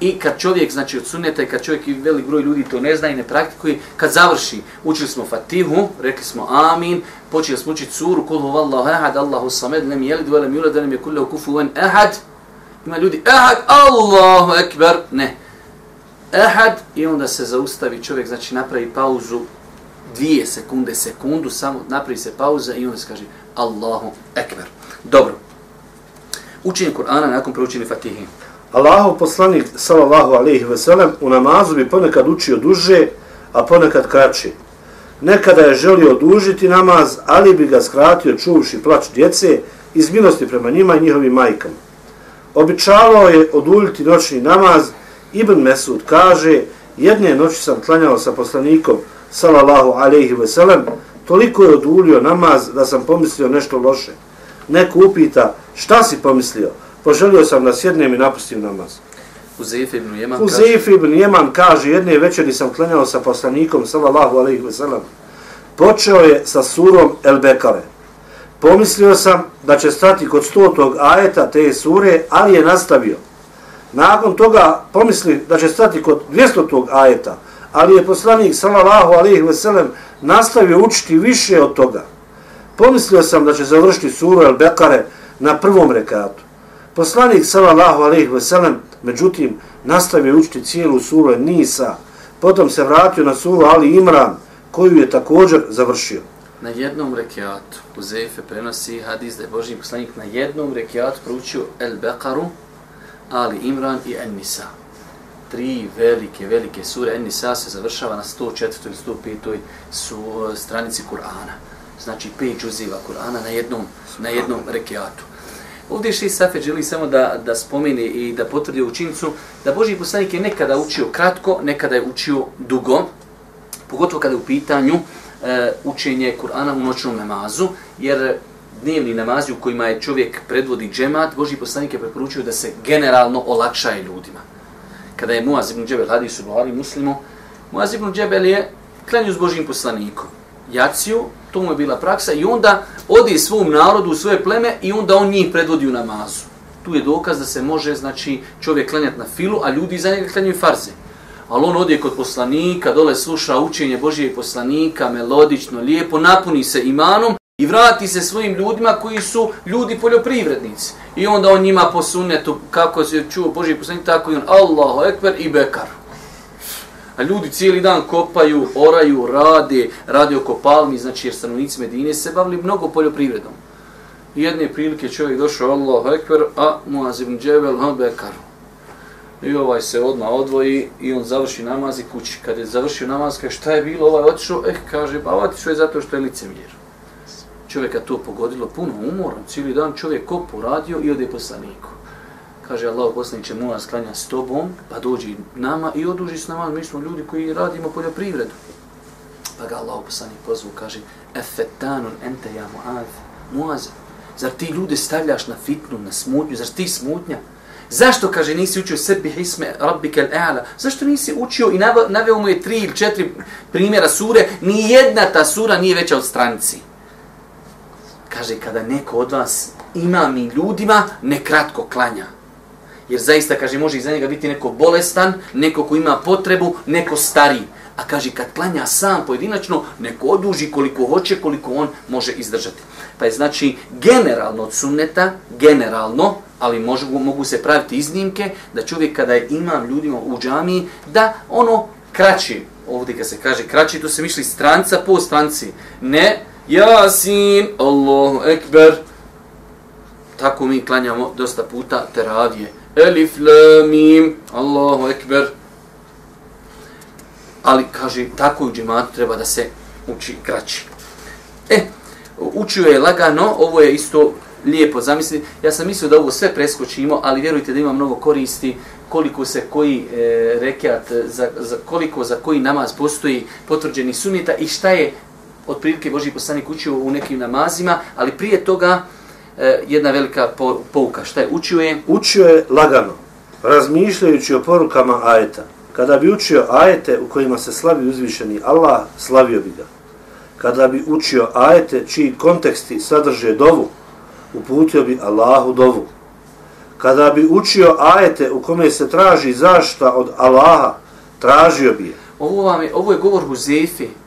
I kad čovjek, znači od sunneta i kad čovjek i velik broj ljudi to ne zna i ne praktikuje, kad završi, učili smo Fatihu, rekli smo Amin, počeli smo učiti suru, kul huvallahu ahad, Allahu samed, lem jelid, velem julad, velem je kullahu kufuven ahad, ima ljudi, ahad, Allahu ekber, ne, ahad, i onda se zaustavi čovjek, znači napravi pauzu, dvije sekunde, sekundu, samo napravi se pauza i onda se kaže Allahu ekber. Dobro. Učenje Kur'ana nakon proučenja Fatihe. Allahu poslanik sallallahu alejhi ve sellem u namazu bi ponekad učio duže, a ponekad kraće. Nekada je želio odužiti namaz, ali bi ga skratio čuvši plač djece iz milosti prema njima i njihovim majkama. Običavao je oduljiti noćni namaz, Ibn Mesud kaže, jedne noći sam klanjao sa poslanikom sallallahu alejhi ve sellem, toliko je odulio namaz da sam pomislio nešto loše. Neko upita, šta si pomislio? Poželio sam da sjednem i napustim namaz. Uzef ibn Jeman ibn Jeman kaže, jedne večeri sam klanjao sa poslanikom, sallallahu alaihi wa sallam. Počeo je sa surom El Bekare. Pomislio sam da će stati kod stotog ajeta te sure, ali je nastavio. Nakon toga pomisli da će stati kod dvjestotog ajeta, ali je poslanik, sallallahu alaihi ve sellem nastavio učiti više od toga. Pomislio sam da će završiti suru El Bekare na prvom rekatu. Poslanik sallallahu alejhi ve sellem međutim nastavio učiti cijelu suru Nisa, potom se vratio na suru Ali Imran koju je također završio. Na jednom rekiatu Uzefe prenosi hadis da je Boži poslanik na jednom rekiatu proučio El Bekaru, Ali Imran i En Nisa. Tri velike, velike sure. En Nisa se završava na 104. ili 105. Su, stranici Kur'ana. Znači pet džuziva Kur'ana na jednom, na jednom rekiatu. Ovdje še Safet želi samo da, da spomeni i da potvrdi učincu da Boži poslanik je nekada učio kratko, nekada je učio dugo, pogotovo kada je u pitanju e, učenje Kur'ana u noćnom namazu, jer dnevni namazi u kojima je čovjek predvodi džemat, Boži poslanik je preporučio da se generalno olakšaje ljudima. Kada je Muaz ibn Džebel hadis u Buhari muslimu, Muaz ibn Džebel je klanju s Božim poslanikom jaciju, to mu je bila praksa, i onda odi svom narodu u svoje pleme i onda on njih predvodi u namazu. tu je dokaz da se može znači čovjek klanjati na filu, a ljudi za njega klanjaju farze. Ali on odje kod poslanika, dole sluša učenje Božije poslanika, melodično, lijepo, napuni se imanom i vrati se svojim ljudima koji su ljudi poljoprivrednici. I onda on njima po sunnetu, kako se čuo Boži poslanik, tako i on, Allahu Ekber i Bekar. A ljudi cijeli dan kopaju, oraju, rade, rade oko palmi, znači jer stanovnici Medine se bavili mnogo poljoprivredom. I jedne prilike čovjek došao Allahu Ekber, a Muaz ibn Džebel, ha Bekar. I ovaj se odmah odvoji i on završi namaz i kući. Kad je završio namaz, kaže šta je bilo, ovaj otišao, eh, kaže, pa otišao je zato što je licemjer. Čovjeka to pogodilo puno umoran, cijeli dan čovjek kopu radio i ode poslaniku. Kaže Allah poslaniće mu sklanja s tobom, pa dođi nama i oduži s nama, mi smo ljudi koji radimo poljoprivredu. Pa ga Allah poslanik pozvu, kaže, efetanun ente ja muaz, muaz, zar ti ljude stavljaš na fitnu, na smutnju, zar ti smutnja? Zašto, kaže, nisi učio sebi hisme rabbike al-a'la? Zašto nisi učio i naveo mu je tri ili četiri primjera sure, ni jedna ta sura nije veća od stranici. Kaže, kada neko od vas ima mi ljudima, ne kratko klanja. Jer zaista, kaže, može iza njega biti neko bolestan, neko ko ima potrebu, neko stari. A kaže, kad klanja sam pojedinačno, neko oduži koliko hoće, koliko on može izdržati. Pa je znači generalno od sunneta, generalno, ali mogu, mogu se praviti iznimke, da čovjek kada je imam ljudima u džamiji, da ono kraći, ovdje kad se kaže kraći, to se misli stranca po stranci. Ne, jasin, Allahu ekber, tako mi klanjamo dosta puta teravije. Elif, la, mim, Allahu ekber. Ali, kaže, tako u džematu treba da se uči kraći. E, učio je lagano, ovo je isto lijepo zamisli. Ja sam mislio da ovo sve preskočimo, ali vjerujte da ima mnogo koristi koliko se koji e, rekiat, za, za, koliko za koji namaz postoji potvrđeni sunita i šta je od prilike Boži poslanik učio u nekim namazima, ali prije toga e, jedna velika po, pouka. Šta je? Učio je? Učio je lagano, razmišljajući o porukama ajeta. Kada bi učio ajete u kojima se slavi uzvišeni Allah, slavio bi ga. Kada bi učio ajete čiji konteksti sadrže dovu, uputio bi Allahu dovu. Kada bi učio ajete u kome se traži zašta od Allaha, tražio bi je. Ovo, vam je, ovo je govor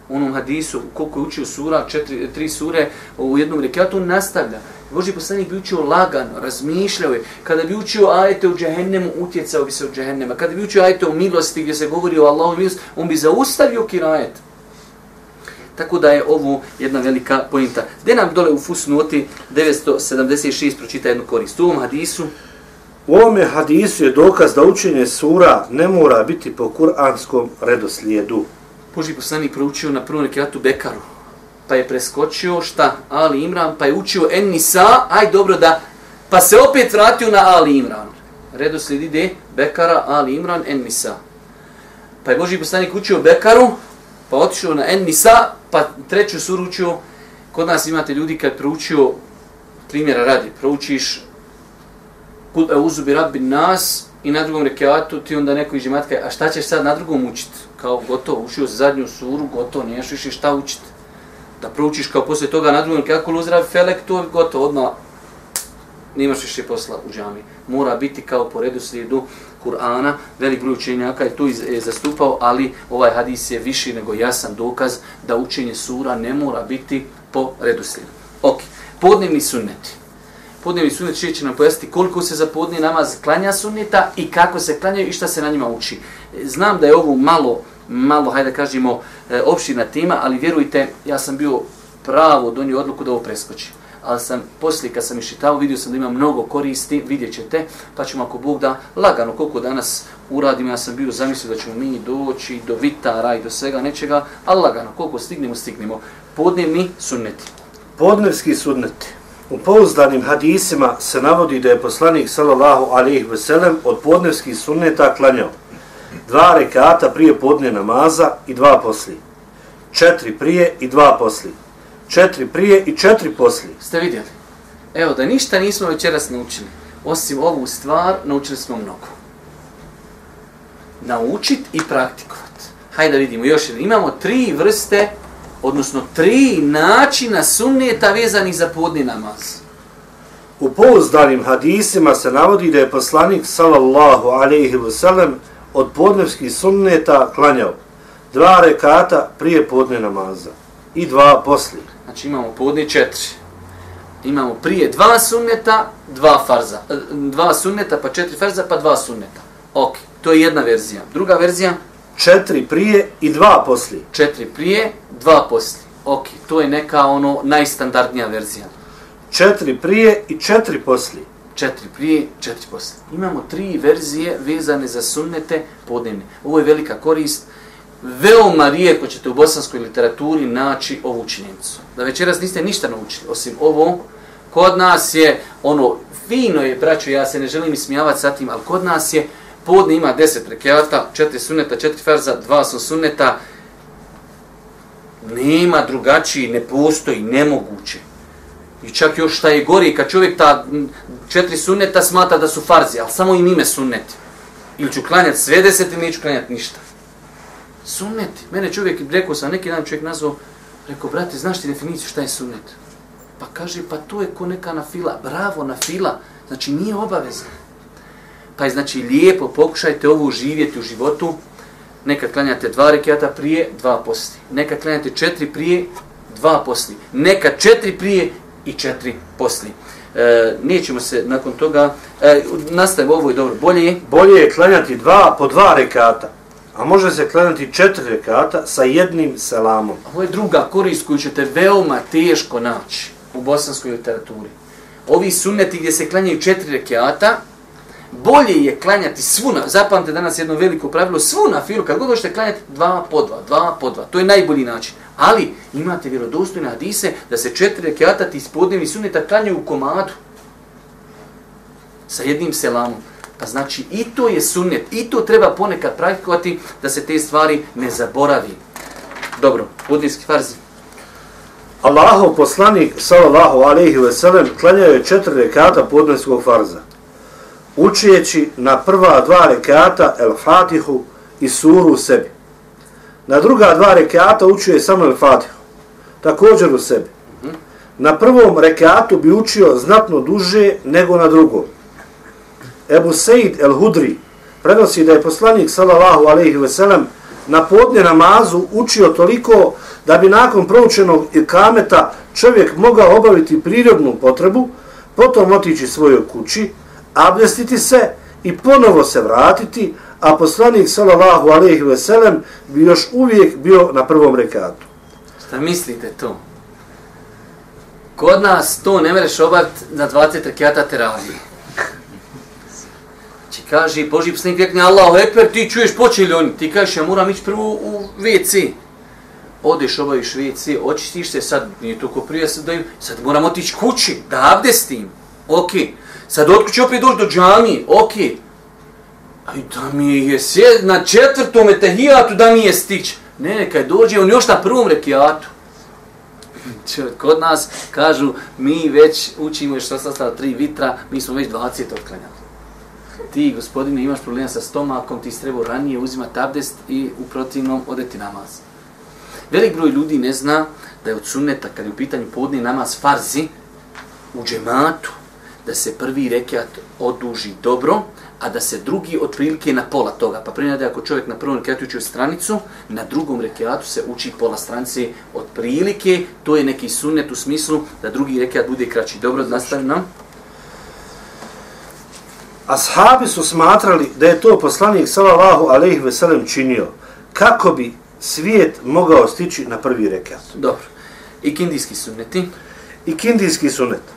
Onom hadisu, koliko je učio sura, četiri, tri sure, u jednom rekiatu, nastavlja. Boži poslanik bi učio lagano, razmišljao je. Kada bi učio ajete u džehennemu, utjecao bi se u džehennema. Kada bi učio ajete u milosti, gdje se govori o Allahu milosti, on bi zaustavio kirajet. Tako da je ovo jedna velika pojenta. Gdje nam dole u fusnoti 976 pročita jednu korist? U ovom hadisu? U ovom hadisu je dokaz da učenje sura ne mora biti po kuranskom redoslijedu. Boži poslanik proučio na prvom rekiatu Bekaru. Pa je preskočio šta? Ali Imran. Pa je učio En Nisa. Aj dobro da... Pa se opet vratio na Ali Imran. Redoslijed ide Bekara, Ali Imran, En Nisa. Pa je Boži poslanik učio Bekaru. Pa otišao na En Nisa. Pa treću suru učio. Kod nas imate ljudi kad proučio primjera radi. Proučiš Kul e uzubi rabbi nas i na drugom rekiatu ti onda neko iđe matka, a šta ćeš sad na drugom učiti? Kao gotovo, ušio zadnju suru, gotovo, niješ više šta učiti. Da proučiš kao poslije toga na drugom kako kul felek, to je gotovo, odmah nemaš više posla u džami. Mora biti kao po redu slijedu Kur'ana, velik broj učenjaka je tu je zastupao, ali ovaj hadis je viši nego jasan dokaz da učenje sura ne mora biti po redu slijedu. Ok, podnevni sunneti podnevni sunnet će, će nam pojasniti koliko se za podnevni namaz klanja sunneta i kako se klanjaju i šta se na njima uči. E, znam da je ovo malo, malo, hajde kažemo, e, opština tema, ali vjerujte, ja sam bio pravo donio odluku da ovo preskoči. Ali sam, poslije kad sam išitao, vidio sam da ima mnogo koristi, vidjet ćete, pa ćemo ako Bog da lagano koliko danas uradimo, ja sam bio zamislio da ćemo mi doći do vitara i do svega nečega, ali lagano, koliko stignemo, stignemo. Podnevni sunneti. Podnevski sunneti. U pouzdanim hadisima se navodi da je poslanik sallallahu alejhi ve sellem od podnevskih sunneta klanjao dva rekata prije podne namaza i dva posli. Četiri prije i dva posli. Četiri prije i četiri posli. Ste vidjeli? Evo da ništa nismo večeras naučili. Osim ovu stvar, naučili smo mnogo. Naučit i praktikovat. Hajde da vidimo još jedan. Imamo tri vrste odnosno tri načina sunneta vezani za podni namaz. U pouzdanim hadisima se navodi da je poslanik sallallahu alaihi wa sallam od podnevskih sunneta klanjao dva rekata prije podne namaza i dva poslije. Znači imamo podne četiri. Imamo prije dva sunneta, dva farza. E, Dva sunneta, pa četiri farza, pa dva sunneta. Ok, to je jedna verzija. Druga verzija, Četiri prije i dva poslije. četiri prije, dva poslije. Ok, to je neka ono najstandardnija verzija. Četiri prije i četiri poslije. Četiri prije, četiri poslije. Imamo tri verzije vezane za sunnete podnevne. Ovo je velika korist. Veoma rijetko ćete u bosanskoj literaturi naći ovu činjenicu. Da večeras niste ništa naučili, osim ovo. Kod nas je, ono, fino je, braćo, ja se ne želim ismijavati sa tim, ali kod nas je, podne ima deset rekiata, četiri sunneta, četiri farza, dva su sunneta. Nema drugačiji, ne postoji, nemoguće. I čak još šta je gori, kad čovjek ta četiri sunneta smata da su farzi, ali samo im ime sunneti. Ili ću klanjati sve deset ili neću klanjati ništa. Sunneti. Mene čovjek, rekao sam, neki dan čovjek nazvao, rekao, brate, znaš ti definiciju šta je sunnet? Pa kaže, pa to je ko neka na fila. Bravo, na fila. Znači, nije obavezno. Pa je, znači, lijepo pokušajte ovo živjeti u životu. Nekad klanjate dva rekiata prije, dva poslije. Nekad klanjate četiri prije, dva poslije. Nekad četiri prije i četiri poslije. E, nećemo se nakon toga, e, nastavimo ovo je dobro, bolje je, Bolje je klanjati dva po dva rekata, a može se klanjati četiri rekata sa jednim selamom. Ovo je druga korist koju ćete veoma teško naći u bosanskoj literaturi. Ovi sunneti gdje se klanjaju četiri rekiata, bolje je klanjati svu na, zapamte danas jedno veliko pravilo, svu na filu, kad god hoćete klanjati dva po dva, dva po dva, to je najbolji način. Ali imate vjerodostojne hadise da se četiri rekiata ti spodnjevi suneta klanjaju u komadu sa jednim selamom. Pa znači i to je sunnet, i to treba ponekad praktikovati da se te stvari ne zaboravi. Dobro, budinski farzi. Allahov poslanik, sallallahu alaihi ve sellem, klanjao je četiri rekata podneskog farza, učijeći na prva dva rekata El Fatihu i suru u sebi. Na druga dva rekata učio je samo El Fatihu, također u sebi. Na prvom rekatu bi učio znatno duže nego na drugom. Ebu Seid el Hudri prenosi da je poslanik sallallahu alejhi ve sellem na podne namazu učio toliko da bi nakon proučenog ikameta čovjek mogao obaviti prirodnu potrebu, potom otići svojoj kući, abdestiti se i ponovo se vratiti, a poslanik sallallahu alejhi ve sellem bi još uvijek bio na prvom rekatu. Šta mislite to? Kod nas to ne mereš obaviti na 20 rekata teravije. Či znači, kaže, Boži poslanik rekne, Allahu ekber, ti čuješ počeli oni. Ti kažeš, ja moram ići prvo u WC. Odeš, obaviš WC, očistiš se, sad nije toliko prije, sad, daju, sad moram otići kući, da abdestim. Ok. Sad od će opet doći do džamije, Okay. Aj da mi je sjed na četvrtom etahijatu da mi je stić. Ne, kad dođe, on još na prvom rekijatu. Kod nas kažu, mi već učimo još sastava tri vitra, mi smo već 20 otklanjali. Ti, gospodine, imaš problema sa stomakom, ti si trebao ranije uzimati abdest i u protivnom odeti namaz. Velik broj ljudi ne zna da je od sunneta, kad je u pitanju podni namaz farzi, u džematu, da se prvi rekiat oduži dobro, a da se drugi otprilike na pola toga. Pa primjer ako čovjek na prvom rekiatu uči stranicu, na drugom rekiatu se uči pola stranice otprilike, to je neki sunnet u smislu da drugi rekiat bude kraći. Dobro, nastavim nam. Ashabi su smatrali da je to poslanik sallallahu alejhi ve sellem činio kako bi svijet mogao stići na prvi rekat. Dobro. I kindijski sunneti. I kindijski sunet.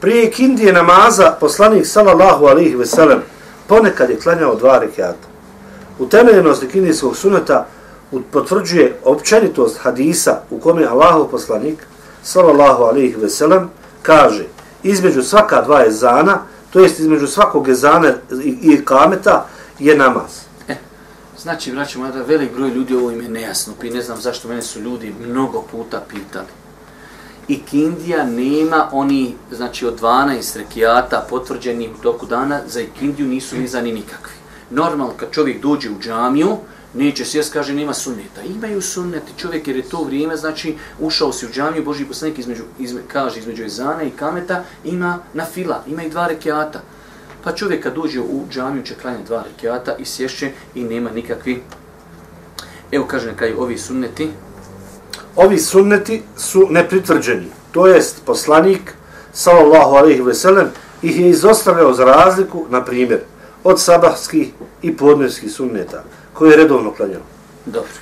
Prije kindije namaza poslanik sallallahu alihi ve sellem ponekad je klanjao dva rekata. Utemeljenost kindijskog suneta potvrđuje općenitost hadisa u kome Allahov poslanik sallallahu alihi ve sellem kaže između svaka dva ezana, to jest između svakog ezana i, kameta je namaz. E, znači, vraćamo da velik broj ljudi ovo im je nejasno, i ne znam zašto mene su ljudi mnogo puta pitali. I Kindija nema oni, znači od 12 rekiata potvrđenih u toku dana, za Ikindiju nisu nizani nikakvi. Normalno, kad čovjek dođe u džamiju, neće sjest, kaže, nema sunneta. Imaju sunneti, čovjek jer je to vrijeme, znači, ušao si u džamiju, Boži poslanik između, izme, kaže, između Ezana i Kameta, ima na fila, ima i dva rekiata. Pa čovjek kad dođe u džamiju će klanje dva rekiata i sješće i nema nikakvi... Evo kaže na kraju ovi sunneti. Ovi sunneti su nepritvrđeni. To jest poslanik, sallallahu alaihi ve sellem, ih je izostavljao za razliku, na primjer, od sabahskih i podnevskih sunneta, koje je redovno klanjao. Dobro.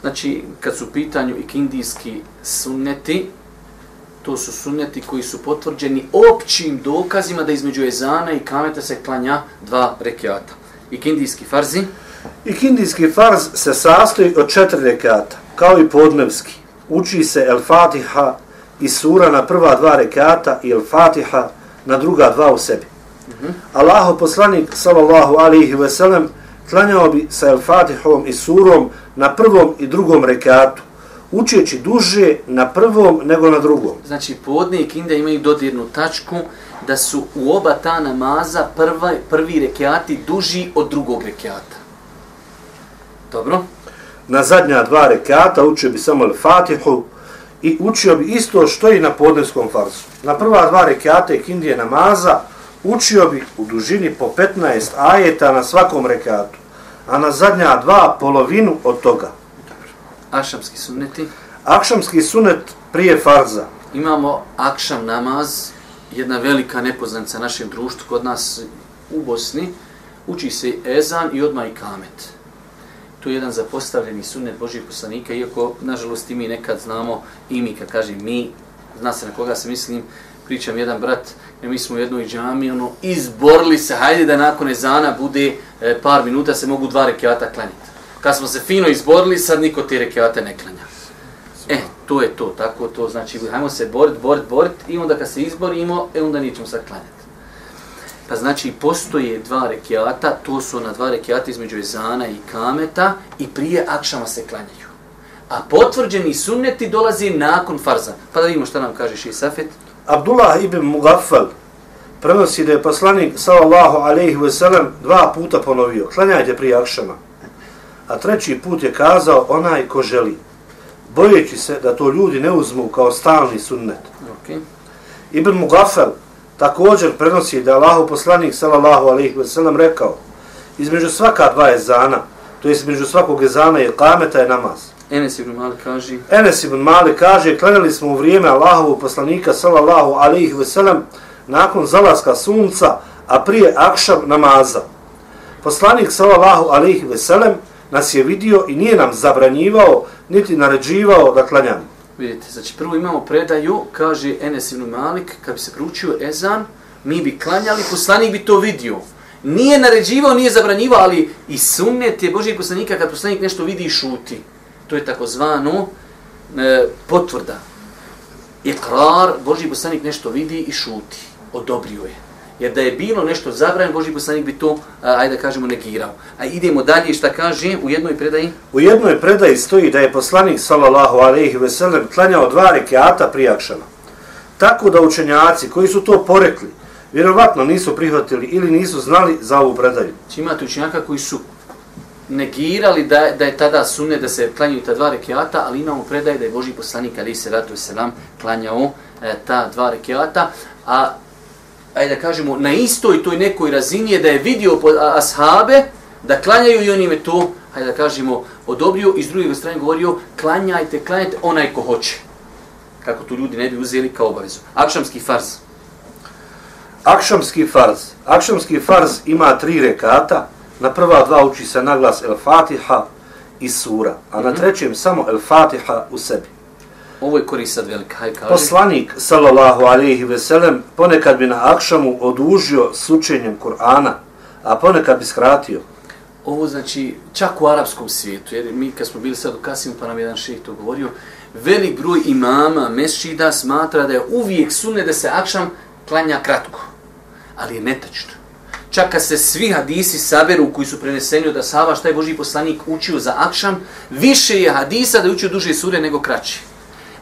Znači, kad su u pitanju ikindijski sunneti, to su sunneti koji su potvrđeni općim dokazima da između ezana i kameta se klanja dva rekiata. Ikindijski farzi? Ikindijski farz se sastoji od četiri rekata, kao i podnevski. Uči se El Fatiha i sura na prva dva rekata i El Fatiha na druga dva u sebi. Mm -hmm. Allaho poslanik sallallahu alihi ve sellem klanjao bi sa El Fatihom i surom na prvom i drugom rekatu, učeći duže na prvom nego na drugom. Znači, podne i kinde imaju dodirnu tačku da su u oba ta namaza prva, prvi rekiati duži od drugog rekiata. Dobro? Na zadnja dva rekata učio bi samo El Fatihu i učio bi isto što i na podneskom farsu. Na prva dva rekata i kindije namaza učio bi u dužini po 15 ajeta na svakom rekatu, a na zadnja dva polovinu od toga. Ašamski sunneti. Akšamski sunnet prije farza. Imamo akšam namaz, jedna velika nepoznanica našem društvu kod nas u Bosni. Uči se ezan i odmah i kamet. To je jedan zapostavljeni sunnet Božih poslanika, iako, nažalost, i mi nekad znamo, i mi, kad kažem mi, zna se na koga se mislim, pričam jedan brat, jer mi smo u jednoj džami, ono, izborili se, hajde da nakon ezana bude e, par minuta, se mogu dva rekiata klanjati. Kad smo se fino izborili, sad niko te rekiate ne klanja. E, to je to, tako to, znači, hajmo se borit, borit, borit, i onda kad se izborimo, e, onda nećemo sad klanjati. Pa znači, postoje dva rekiata, to su na dva rekiata između ezana i kameta, i prije akšama se klanjaju. A potvrđeni sunneti dolazi nakon farza. Pa da vidimo šta nam kaže Ši Safet. Abdullah ibn Mugaffal prenosi da je poslanik sallallahu alaihi ve sellem dva puta ponovio, klanjajte prije akšama. A treći put je kazao onaj ko želi, bojeći se da to ljudi ne uzmu kao stalni sunnet. Okay. Ibn Mugaffal također prenosi da Allahu poslanik sallallahu alaihi ve sellem rekao, između svaka dva ezana, to je između svakog ezana i kameta je namaz. Enes ibn Malik kaže... Enes ibn Malik kaže, klanjali smo u vrijeme Allahovog poslanika sallallahu alaihi ve sellem nakon zalaska sunca, a prije akšav namaza. Poslanik sallallahu alaihi ve sellem nas je vidio i nije nam zabranjivao, niti naređivao da klanjamo. Vidite, znači prvo imamo predaju, kaže Enes ibn Malik, kad bi se pručio ezan, mi bi klanjali, poslanik bi to vidio. Nije naređivao, nije zabranjivao, ali i sunnet je Božijeg poslanika kad poslanik nešto vidi i šuti. To je takozvano e, potvrda. Ikrar, Božji poslanik nešto vidi i šuti. Odobrio je. Jer da je bilo nešto zabranjeno, Boži poslanik bi to, ajde da kažemo, negirao. A idemo dalje, šta kaže u jednoj predaji? U jednoj predaji stoji da je poslanik, sallallahu alaihi ve sellem, klanjao dva rekiata prijakšana. Tako da učenjaci koji su to porekli, vjerovatno nisu prihvatili ili nisu znali za ovu predaju. Či imate učenjaka koji su negirali da, da je tada sunne da se klanjaju ta dva rekiata, ali imamo predaje da je Boži poslanik, ali se ratu selam, klanjao e, ta dva rekiata, a ajde da kažemo, na istoj toj nekoj razini je da je vidio ashabe da klanjaju i on im je to, ajde da kažemo, odobrio i s druge strane govorio, klanjajte, klanjajte onaj ko hoće. Kako tu ljudi ne bi uzeli kao obavezu. Akšamski farz. Akšamski farz. Akšamski farz ima tri rekata. Na prva dva uči se naglas El Fatiha i sura, a na mhm. trećem samo El Fatiha u sebi. Ovo je korist sad velika, haj kaži. Poslanik, sallallahu alaihi ve sellem, ponekad bi na akšamu odužio s učenjem Kur'ana, a ponekad bi skratio. Ovo znači čak u arapskom svijetu, jer mi kad smo bili sad u Kasimu, pa nam jedan šeheh to govorio, velik broj imama, mesčida smatra da je uvijek sunne da se akšam klanja kratko. Ali je netačno. Čak kad se svi hadisi saberu koji su preneseni od Asava, šta je Boži poslanik učio za akšam, više je hadisa da je učio duže sure nego kraći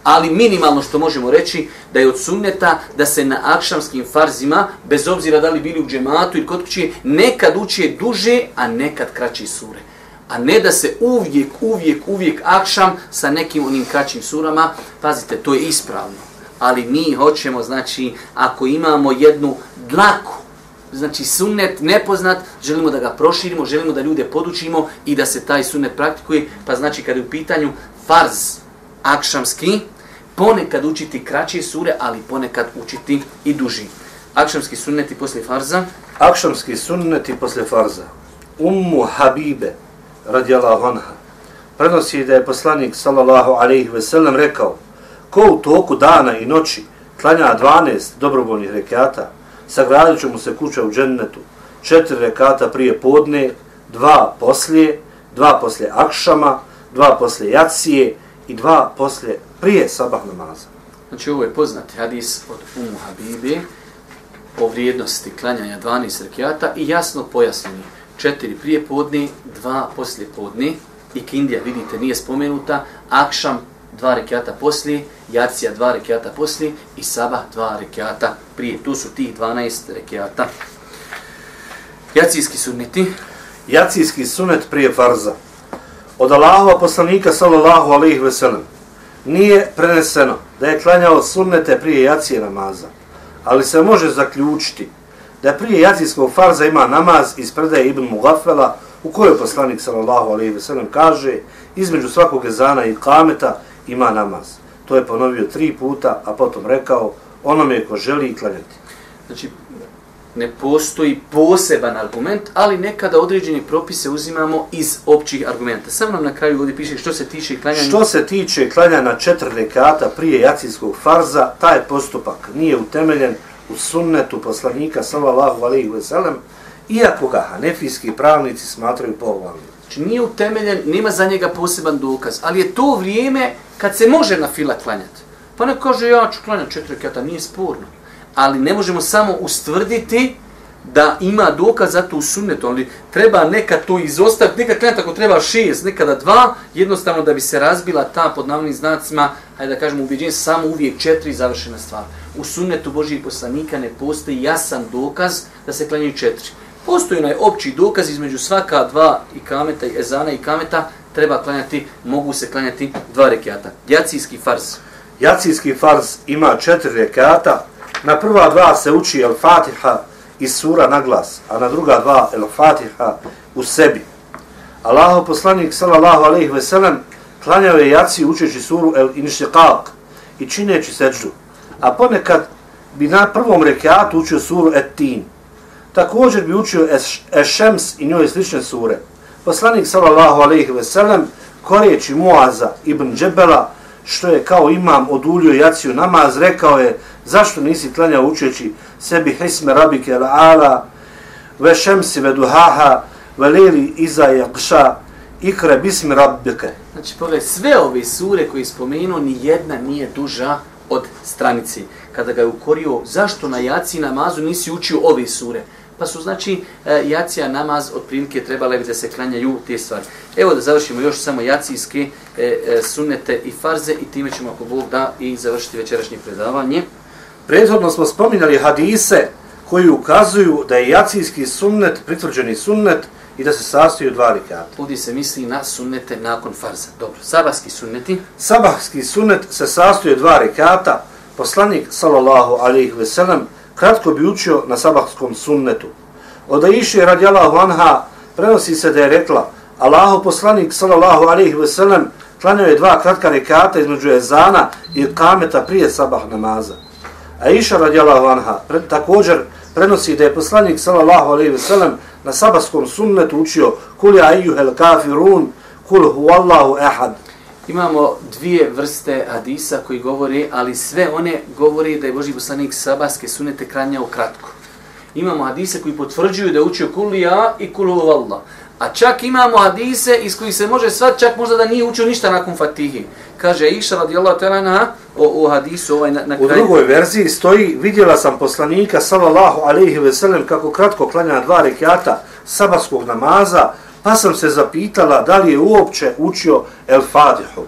ali minimalno što možemo reći da je od sunneta da se na akšamskim farzima, bez obzira da li bili u džematu ili kod kuće, nekad uče duže, a nekad kraće sure. A ne da se uvijek, uvijek, uvijek akšam sa nekim onim kraćim surama. Pazite, to je ispravno. Ali mi hoćemo, znači, ako imamo jednu dlaku, znači sunnet nepoznat, želimo da ga proširimo, želimo da ljude podučimo i da se taj sunnet praktikuje. Pa znači, kada je u pitanju farz akšamski, ponekad učiti kraće sure, ali ponekad učiti i duži. Akšamski sunneti poslije farza. Akšamski sunneti poslije farza. Ummu Habibe, radijallahu anha, prenosi da je poslanik, sallallahu alaihi ve sellem, rekao, ko u toku dana i noći klanja 12 dobrovoljnih rekata, sagradit će mu se kuća u džennetu, četiri rekata prije podne, dva poslije, dva poslije akšama, dva poslije jacije i dva poslije prije sabah namaza. Znači ovo je poznati hadis od Umu Habibi o vrijednosti klanjanja 12 rekiata i jasno pojasnjeni. Četiri prije podne, dva poslije podne i kindija, vidite, nije spomenuta, akšam dva rekiata poslije, jacija dva rekiata poslije i sabah dva rekiata prije. Tu su tih 12 rekiata. Jacijski sunneti. Jacijski sunnet prije farza. Od Allahova poslanika sallallahu alaihi ve sellem nije preneseno da je klanjao sunnete prije jacije namaza, ali se može zaključiti da prije jacijskog farza ima namaz iz predaje Ibn Mugafela u kojoj poslanik sallallahu alejhi ve sellem kaže između svakog ezana i kameta ima namaz. To je ponovio tri puta, a potom rekao onome ko želi klanjati. Znači, ne postoji poseban argument, ali nekada određeni propise uzimamo iz općih argumenta. Samo nam na kraju ovdje piše što se tiče klanjanja... Što se tiče klanjanja četiri rekata prije jacijskog farza, taj postupak nije utemeljen u sunnetu poslanika sallallahu alaihi ve sellem, iako ga hanefijski pravnici smatraju povoljnim. Znači nije utemeljen, nema za njega poseban dokaz, ali je to vrijeme kad se može na fila klanjati. Pa neko kaže ja ću klanjati četiri rekata, nije sporno ali ne možemo samo ustvrditi da ima dokaz za to u sunnetu, ali treba nekad to izostaviti, nekad klanjati ako treba šest, nekada dva, jednostavno da bi se razbila ta pod navnim znacima, hajde da kažemo ubjeđenje, samo uvijek četiri završena stvar. U sunnetu Božih poslanika ne postoji jasan dokaz da se klanjaju četiri. Postoji onaj opći dokaz između svaka dva i kameta, i ezana i kameta, treba klanjati, mogu se klanjati dva rekiata. Jacijski farz. Jacijski farz ima četiri rekata, Na prva dva se uči El Fatiha i sura na glas, a na druga dva El Fatiha u sebi. Allaho poslanik sallallahu alaihi ve sellem klanjao je jaci učeći suru El Inšiqaq i čineći seđu. A ponekad bi na prvom rekiatu učio suru Et Tin. Također bi učio Ešems i njoj slične sure. Poslanik sallallahu alaihi ve sellem koreći Muaza ibn Džebela što je kao imam odulio jaciju namaz, rekao je zašto nisi klanjao učeći sebi hisme rabike la'ala, ve šemsi ve duhaha, ve leli iza jakša, ikre bismi rabbike. Znači, pogledaj, sve ove sure koje je spomenuo, ni jedna nije duža od stranici. Kada ga je ukorio, zašto na jaci namazu nisi učio ove sure? Pa su znači e, jacija namaz od prilike trebale bi da se klanjaju te stvari. Evo da završimo još samo jacijske e, e, sunnete i farze i time ćemo ako Bog da i završiti večerašnje predavanje. Prethodno smo spominjali hadise koji ukazuju da je jacijski sunnet pritvrđeni sunnet i da se sastoji od dva rikata. Ovdje se misli na sunnete nakon farza. Dobro, sabahski sunneti. Sabahski sunnet se sastoji od dva rikata. Poslanik, sallallahu alaihi ve sellem, kratko bi učio na sabahskom sunnetu. Od Aisha radijallahu anha prenosi se da je rekla Allahu poslanik sallallahu alaihi ve sellem klanio je dva kratka rekata između ezana i kameta prije sabah namaza. Aisha radjala anha pre, također prenosi da je poslanik sallallahu alaihi ve sellem na sabahskom sunnetu učio kul ja ayyuhel kafirun kul huwallahu ehad. Imamo dvije vrste hadisa koji govori, ali sve one govori da je Boži poslanik sabaske sunete kranjao kratko. Imamo hadise koji potvrđuju da je učio kulija i kulu Allah. A čak imamo hadise iz kojih se može svat, čak možda da nije učio ništa nakon Fatihi. Kaže Iša radijallahu ta'ala o, o hadisu ovaj na, na kraju. U drugoj verziji stoji, vidjela sam poslanika sallallahu alaihi ve sellem kako kratko klanja dva rekiata sabatskog namaza, pa sam se zapitala da li je uopće učio El Fatihu.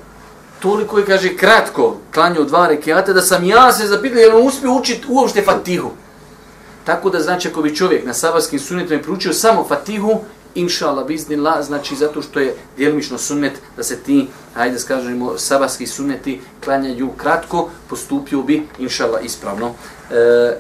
Toliko je, kaže, kratko klanjao dva rekiata, da sam ja se zapitala je on uspio učiti uopšte Fatihu. Tako da znači ako bi čovjek na sabatskim sunnetima proučio samo Fatihu inšala biznila, znači zato što je djelimično sunnet da se ti, hajde skažemo, sabarski sunneti klanjaju kratko, postupio bi inšala ispravno. E,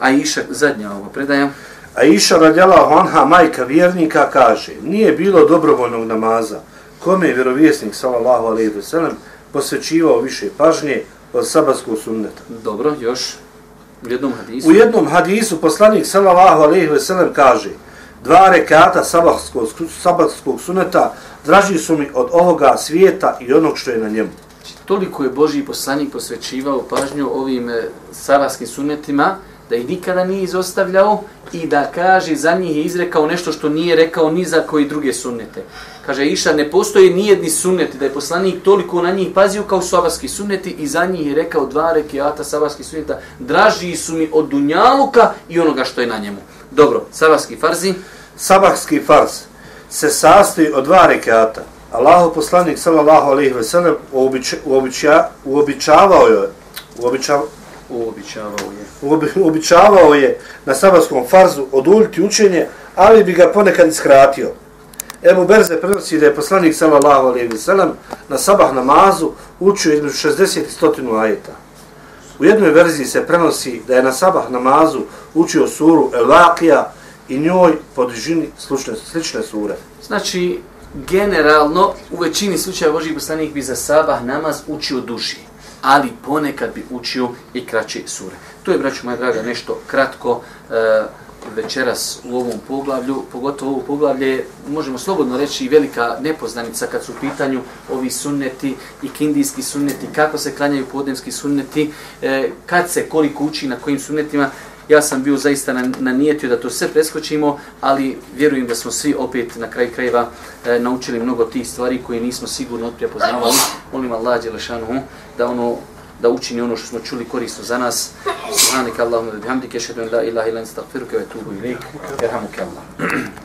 a iša, zadnja ova predaja. A iša radjala Honha, majka vjernika, kaže, nije bilo dobrovoljnog namaza, kome je vjerovjesnik, sallallahu alaihi wa sallam, posvećivao više pažnje od sabatskog sunneta. Dobro, još u jednom hadisu. U jednom hadisu poslanik sallallahu alejhi ve sellem kaže: Dva rekata sabatskog sabatskog suneta draži su mi od ovoga svijeta i onog što je na njemu. Znači, toliko je Božji poslanik posvećivao pažnju ovim e, sabatskim sunnetima, da ih nikada nije izostavljao i da kaže za njih je izrekao nešto što nije rekao ni za koji druge sunnete. Kaže Iša, ne postoji nijedni sunneti da je poslanik toliko na njih pazio kao sabarski sunneti i za njih je rekao dva rekiata sabarski sunneta, draži su mi od Dunjaluka i onoga što je na njemu. Dobro, sabarski farzi. Sabarski farz se sastoji od dva rekiata. Allahu poslanik sallallahu alejhi ve sellem uobičavao je uobičavao uobičavao je. Uobi, uobičavao je na sabarskom farzu oduljiti učenje, ali bi ga ponekad iskratio. Ebu Berze prenosi da je poslanik sallallahu alejhi ve sellem na sabah namazu učio između 60 i 100 ajeta. U jednoj verziji se prenosi da je na sabah namazu učio suru El-Waqija i njoj po dužini slične, slične sure. Znači, generalno, u većini slučaja Boži poslanik bi za sabah namaz učio duži ali ponekad bi učio i kraće sure. To je, braću moja draga, nešto kratko e, večeras u ovom poglavlju, pogotovo ovo poglavlje, možemo slobodno reći velika nepoznanica kad su u pitanju ovi sunneti i kindijski sunneti, kako se klanjaju podnevski sunneti, e, kad se, koliko uči na kojim sunnetima, ja sam bio zaista na, na nijetio da to sve preskočimo, ali vjerujem da smo svi opet na kraj krajeva e, naučili mnogo tih stvari koje nismo sigurno otprije poznavali. Molim Allah Đelešanu da ono da učini ono što smo čuli korisno za nas. Subhanak Allahumma wa bihamdika ashhadu an la ilaha illa anta astaghfiruka wa atubu ilaik. Yarhamuka Allah.